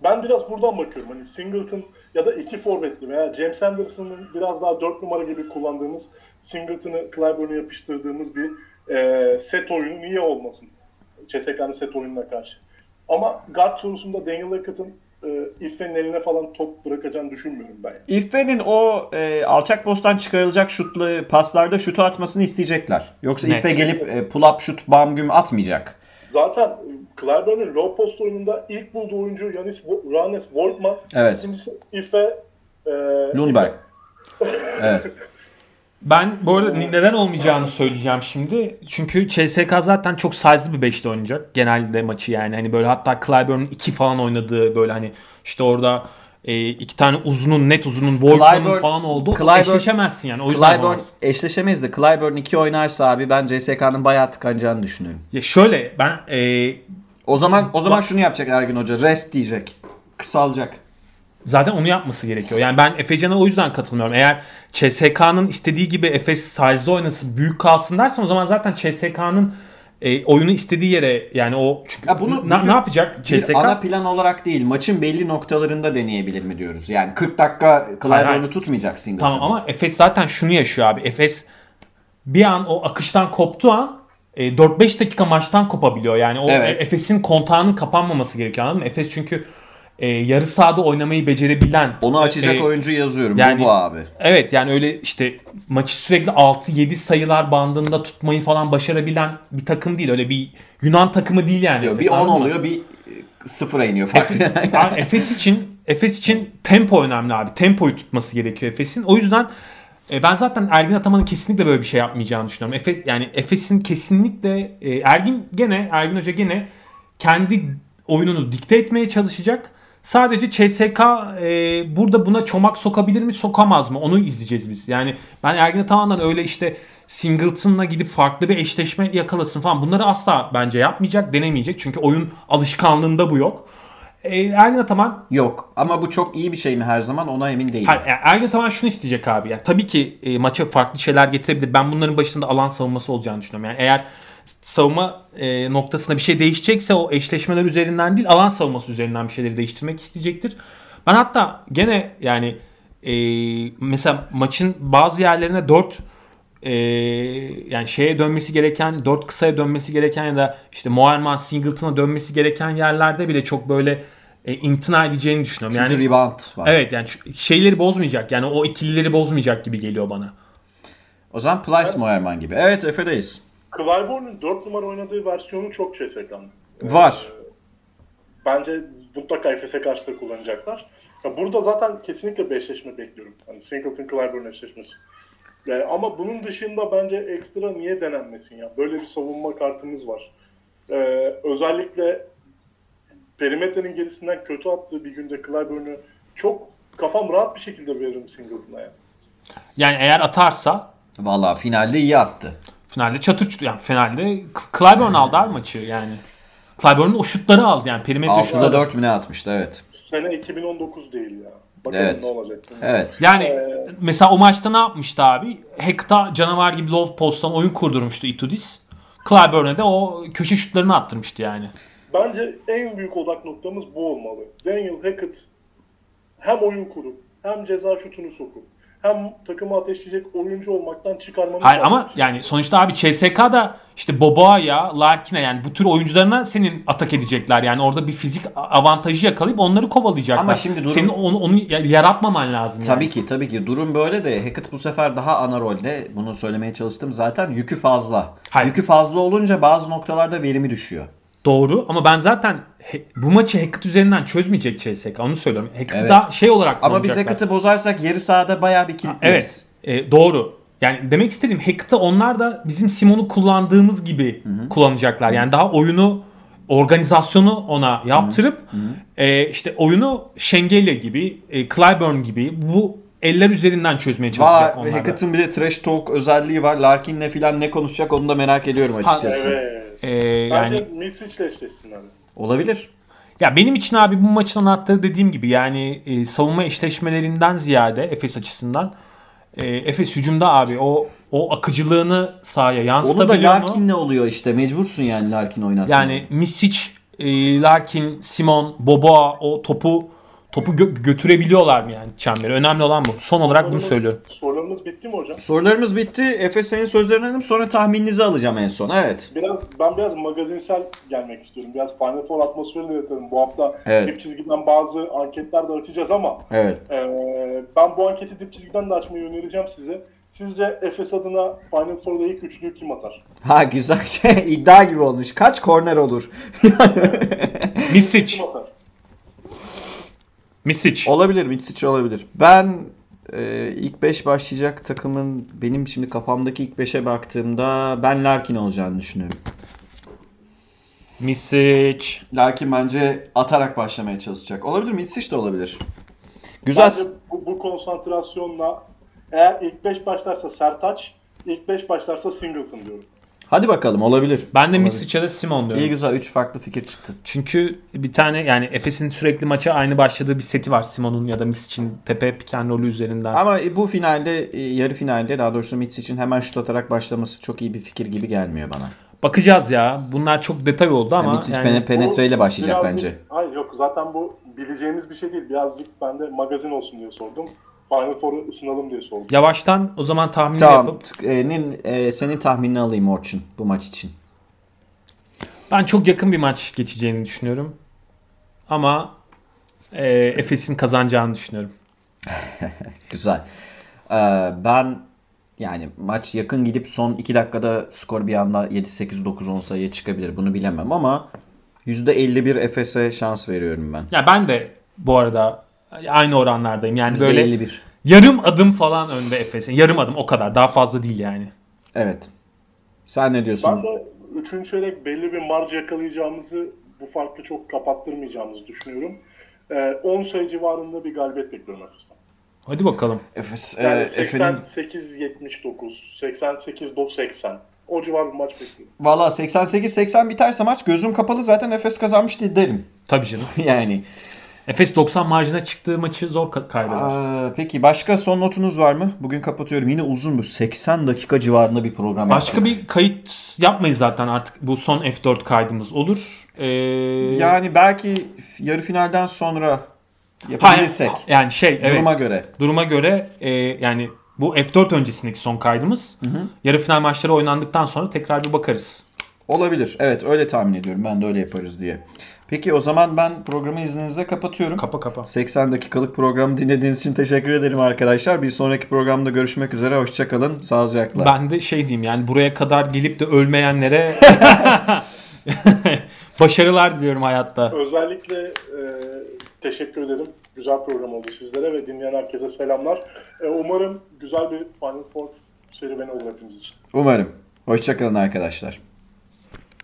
Ben biraz buradan bakıyorum. Hani Singleton ya da iki forvetli veya James Anderson'ın biraz daha 4 numara gibi kullandığımız Singleton'ı Clyburn'u yapıştırdığımız bir e, set oyunu niye olmasın? CSK'nın set oyununa karşı. Ama guard sorusunda Daniel Hackett'ın e, İffe'nin eline falan top bırakacağını düşünmüyorum ben. İffe'nin o e, alçak posttan çıkarılacak şutlu paslarda şutu atmasını isteyecekler. Yoksa Net. İffe gelip e, pull up şut bam güm atmayacak. Zaten e, Clyburn'un low post oyununda ilk bulduğu oyuncu Yanis Ranes Voltman. Evet. İkincisi Iffe e, Lundberg. evet. Ben bu arada neden olmayacağını söyleyeceğim şimdi. Çünkü CSK zaten çok size'lı bir beşte oynayacak. Genelde maçı yani. Hani böyle hatta Clyburn'un iki falan oynadığı böyle hani işte orada e, iki tane uzunun net uzunun Volkan'ın falan oldu. Clyburn- Eşleşemezsin yani. O yüzden Clyburn eşleşemeyiz de Clyburn 2 oynarsa abi ben CSK'nın bayağı tıkanacağını düşünüyorum. Ya şöyle ben e, O zaman o zaman şunu yapacak Ergin Hoca. Rest diyecek. Kısalacak. zaten onu yapması gerekiyor. Yani ben Efecan'a o yüzden katılmıyorum. Eğer CSK'nın istediği gibi Efes size'da oynasın, büyük kalsın dersen o zaman zaten CSK'nın e, oyunu istediği yere yani o çünkü Ya bunu na- ne yapacak CSK? ana plan olarak değil maçın belli noktalarında deneyebilir mi diyoruz. Yani 40 dakika. Clyburn'u tutmayacak Singleton. Tamam ama Efes zaten şunu yaşıyor abi. Efes bir an o akıştan koptuğu an e, 4-5 dakika maçtan kopabiliyor. Yani o Evet. E- Efes'in kontağının kapanmaması gerekiyor anladın mı? Efes çünkü e, yarı sahada oynamayı becerebilen. Onu açacak e, oyuncu yazıyorum. yani- bu bu abi. Evet yani öyle işte maçı sürekli 6-7 sayılar bandında tutmayı falan başarabilen bir takım değil. Öyle bir Yunan takımı değil yani. Diyor, Efes, bir 10 anladın mı? oluyor bir sıfıra iniyor fark. Abi Efes için Efes için tempo önemli abi. Tempoyu tutması gerekiyor Efes'in. O yüzden e, ben zaten Ergin Ataman'ın kesinlikle böyle bir şey yapmayacağını düşünüyorum. Efes yani Efes'in kesinlikle e, Ergin gene Ergin Hoca gene kendi oyununu dikte etmeye çalışacak. Sadece CSK e, burada buna çomak sokabilir mi sokamaz mı onu izleyeceğiz biz. Yani ben Ergin Ataman'dan öyle işte Singleton'la gidip farklı bir eşleşme yakalasın falan bunları asla bence yapmayacak denemeyecek. Çünkü oyun alışkanlığında bu yok. E, Ergin Ataman Yok ama bu çok iyi bir şey mi her zaman ona emin değilim. Hayır, yani Ergin Ataman şunu isteyecek abi. Yani tabii ki e, maça farklı şeyler getirebilir. Ben bunların başında alan savunması olacağını düşünüyorum. Yani eğer savunma e, noktasında bir şey değişecekse o eşleşmeler üzerinden değil alan savunması üzerinden bir şeyleri değiştirmek isteyecektir. Ben hatta gene yani e, mesela maçın bazı yerlerine 4 e, yani şeye dönmesi gereken 4 kısaya dönmesi gereken ya da işte Moerman Singleton'a dönmesi gereken yerlerde bile çok böyle e, imtina edeceğini düşünüyorum. Çünkü Yani rebound var. Evet yani şeyleri bozmayacak. Yani o ikilileri bozmayacak gibi geliyor bana. O zaman Plyce Moerman gibi. Evet Efe'deyiz. Clybourne'un 4 numara oynadığı versiyonu çok CSK'nın. Var. Bence mutlaka Efes'e karşı da kullanacaklar. Ya burada zaten kesinlikle bir eşleşme bekliyorum. Hani Singleton Clyburn eşleşmesi. Yani ama bunun dışında bence ekstra niye denenmesin ya? Böyle bir savunma kartımız var. Ee, özellikle perimetrenin gerisinden kötü attığı bir günde Clyburn'u çok kafam rahat bir şekilde veririm Singleton'a yani. Yani eğer atarsa Valla finalde iyi attı. Finalde çatır çutur yani finalde Clyburn aldı abi maçı yani. Clyburn'un o şutları aldı yani perimetre 6'da şutları. 4 mü ne atmıştı evet. Sene 2019 değil ya. Bakalım Evet. ne olacak. Evet. Yani Ee, mesela o maçta ne yapmıştı abi? Hekta canavar gibi low post'tan oyun kurdurmuştu Itudis. Clyburn'e de o köşe şutlarını attırmıştı yani. Bence en büyük odak noktamız bu olmalı. Daniel Hackett hem oyun kurup hem ceza şutunu sokup hem takımı ateşleyecek oyuncu olmaktan çıkarmamız Hayır lazım. ama yani sonuçta abi CSK'da işte Boboa'ya, Larkin'e yani bu tür oyuncularına senin atak edecekler. Yani orada bir fizik avantajı yakalayıp onları kovalayacaklar. Ama şimdi durum- Senin onu, onu yaratmaman lazım yani. Tabii ki tabii ki durum böyle de Hackett bu sefer daha ana rolde bunu söylemeye çalıştım zaten yükü fazla. Hayır. Yükü fazla olunca bazı noktalarda verimi düşüyor. Doğru ama ben zaten he- bu maçı Hackett üzerinden çözmeyecek CSK onu söylüyorum. Hackett'ı Evet. daha şey olarak Ama biz. Hackett'ı bozarsak yarı sahada bayağı bir kilitleriz. Evet e, doğru. Yani demek istediğim Hackett'ı onlar da bizim Simon'u kullandığımız gibi kullanacaklar. Yani daha oyunu organizasyonu ona yaptırıp e, işte oyunu Şengeli gibi, e, Clyburn gibi bu eller üzerinden çözmeye çalışacak onlar. Hackett'ın bir de trash talk özelliği var. Larkin'le falan ne konuşacak onu da merak ediyorum açıkçası. Evet. E, yani Bence Milsic'le eşleşsinler. Olabilir. Ya benim için abi bu maçın anahtarı dediğim gibi yani e, savunma eşleşmelerinden ziyade Efes açısından e, Efes hücumda abi o o akıcılığını sahaya Onu da yansıtabiliyor? Larkin'le oluyor işte. Mecbursun yani Larkin oynatmaya. Yani Misic, e, Larkin, Simon, Boboa o topu topu gö- götürebiliyorlar mı yani çembere? Önemli olan bu. Son olarak bunu Sorularımız- söylüyorum. Sorularımız bitti mi hocam? Sorularımız bitti. Efe senin sözlerini alayım sonra tahmininizi alacağım en son. Evet. Biraz ben biraz magazinsel gelmek istiyorum. Biraz Final Four atmosferini yaratalım. Bu hafta Evet. dip çizgiden bazı anketler de açacağız ama Evet. Ee, ben bu anketi dip çizgiden de açmayı önereceğim size. Sizce Efes adına Final Four'da ilk üçlüyü kim atar? Ha güzel şey iddia gibi olmuş. Kaç korner olur? Misic, Kim atar? Misic. olabilir. Mitsic olabilir. Ben e, ilk 5 başlayacak takımın benim şimdi kafamdaki ilk 5'e baktığımda ben Larkin olacağını düşünüyorum. Misic. Larkin bence atarak başlamaya çalışacak. Olabilir Mitsic de olabilir. Güzel. Bence bu, bu konsantrasyonla eğer ilk 5 başlarsa Sertaç, ilk 5 başlarsa Singleton diyorum. Hadi bakalım olabilir. Ben de Olabilir. Misic'e de Simon diyorum. İyi güzel 3 farklı fikir çıktı. Çünkü bir tane yani Efes'in sürekli maça aynı başladığı bir seti var Simon'un ya da Misic'in tepe piken rolü üzerinden. Ama bu finalde, e, yarı finalde daha doğrusu Mitsic'in hemen şut atarak başlaması çok iyi bir fikir gibi gelmiyor bana. Bakacağız ya. Bunlar çok detay oldu ama Yani Mitsic yani- pene- penetreyle başlayacak birazcık- bence. Hayır yok zaten bu bileceğimiz bir şey değil. Birazcık ben de magazin olsun diye sordum. Final Four'u ısınalım diye sordum. yavaştan o zaman tahminleri Tamam. yapıp t- e, nin- e, senin tahminini alayım Orçun bu maç için. ben çok yakın bir maç geçeceğini düşünüyorum. Ama e, Efes'in kazanacağını düşünüyorum. Güzel. Ee, ben yani maç yakın gidip son 2 dakikada skor bir anda 7-8-9-10 sayıya çıkabilir. Bunu bilemem ama %51 Efes'e şans veriyorum ben. Ya ben de bu arada aynı oranlardayım. Yani böyle %51. yarım adım falan önde Efes'in. Yarım adım o kadar. Daha fazla değil yani. Evet. Sen ne diyorsun? Ben de 3. çeyrek belli bir marj yakalayacağımızı bu farkı çok kapattırmayacağımızı düşünüyorum. e, 10 sayı civarında bir galibiyet bekliyorum Efes'ten. Hadi bakalım. Efes, e, Yani Efe'nin 88-79, 88-80 o civar bir maç bekliyorum. Valla 88-80 biterse maç gözüm kapalı zaten Efes kazanmış derim. Tabii canım. yani. Efes 90 marjına çıktığı maçı zor ka- kaybeder. Aa, peki başka son notunuz var mı? Bugün kapatıyorum. Yine uzun bu 80 dakika civarında bir program Başka yaptık. bir kayıt yapmayız zaten artık bu son F4 kaydımız olur. Ee, Yani belki yarı finalden sonra ha, yapabilirsek. yani şey evet. Duruma göre. Duruma göre e, yani bu F4 öncesindeki son kaydımız. Yarı final maçları oynandıktan sonra tekrar bir bakarız. Olabilir. Evet öyle tahmin ediyorum. Ben de öyle yaparız diye. Peki o zaman ben programı izninizle kapatıyorum. Kapa kapa. 80 dakikalık programı dinlediğiniz için teşekkür ederim arkadaşlar. Bir sonraki programda görüşmek üzere. Hoşçakalın. Sağlıcakla. Ben de şey diyeyim yani buraya kadar gelip de ölmeyenlere başarılar diliyorum hayatta. Özellikle e, teşekkür ederim. Güzel program oldu sizlere ve dinleyen herkese selamlar. E, umarım güzel bir Final Four serüveni olur hepimiz için. Umarım. Hoşçakalın arkadaşlar.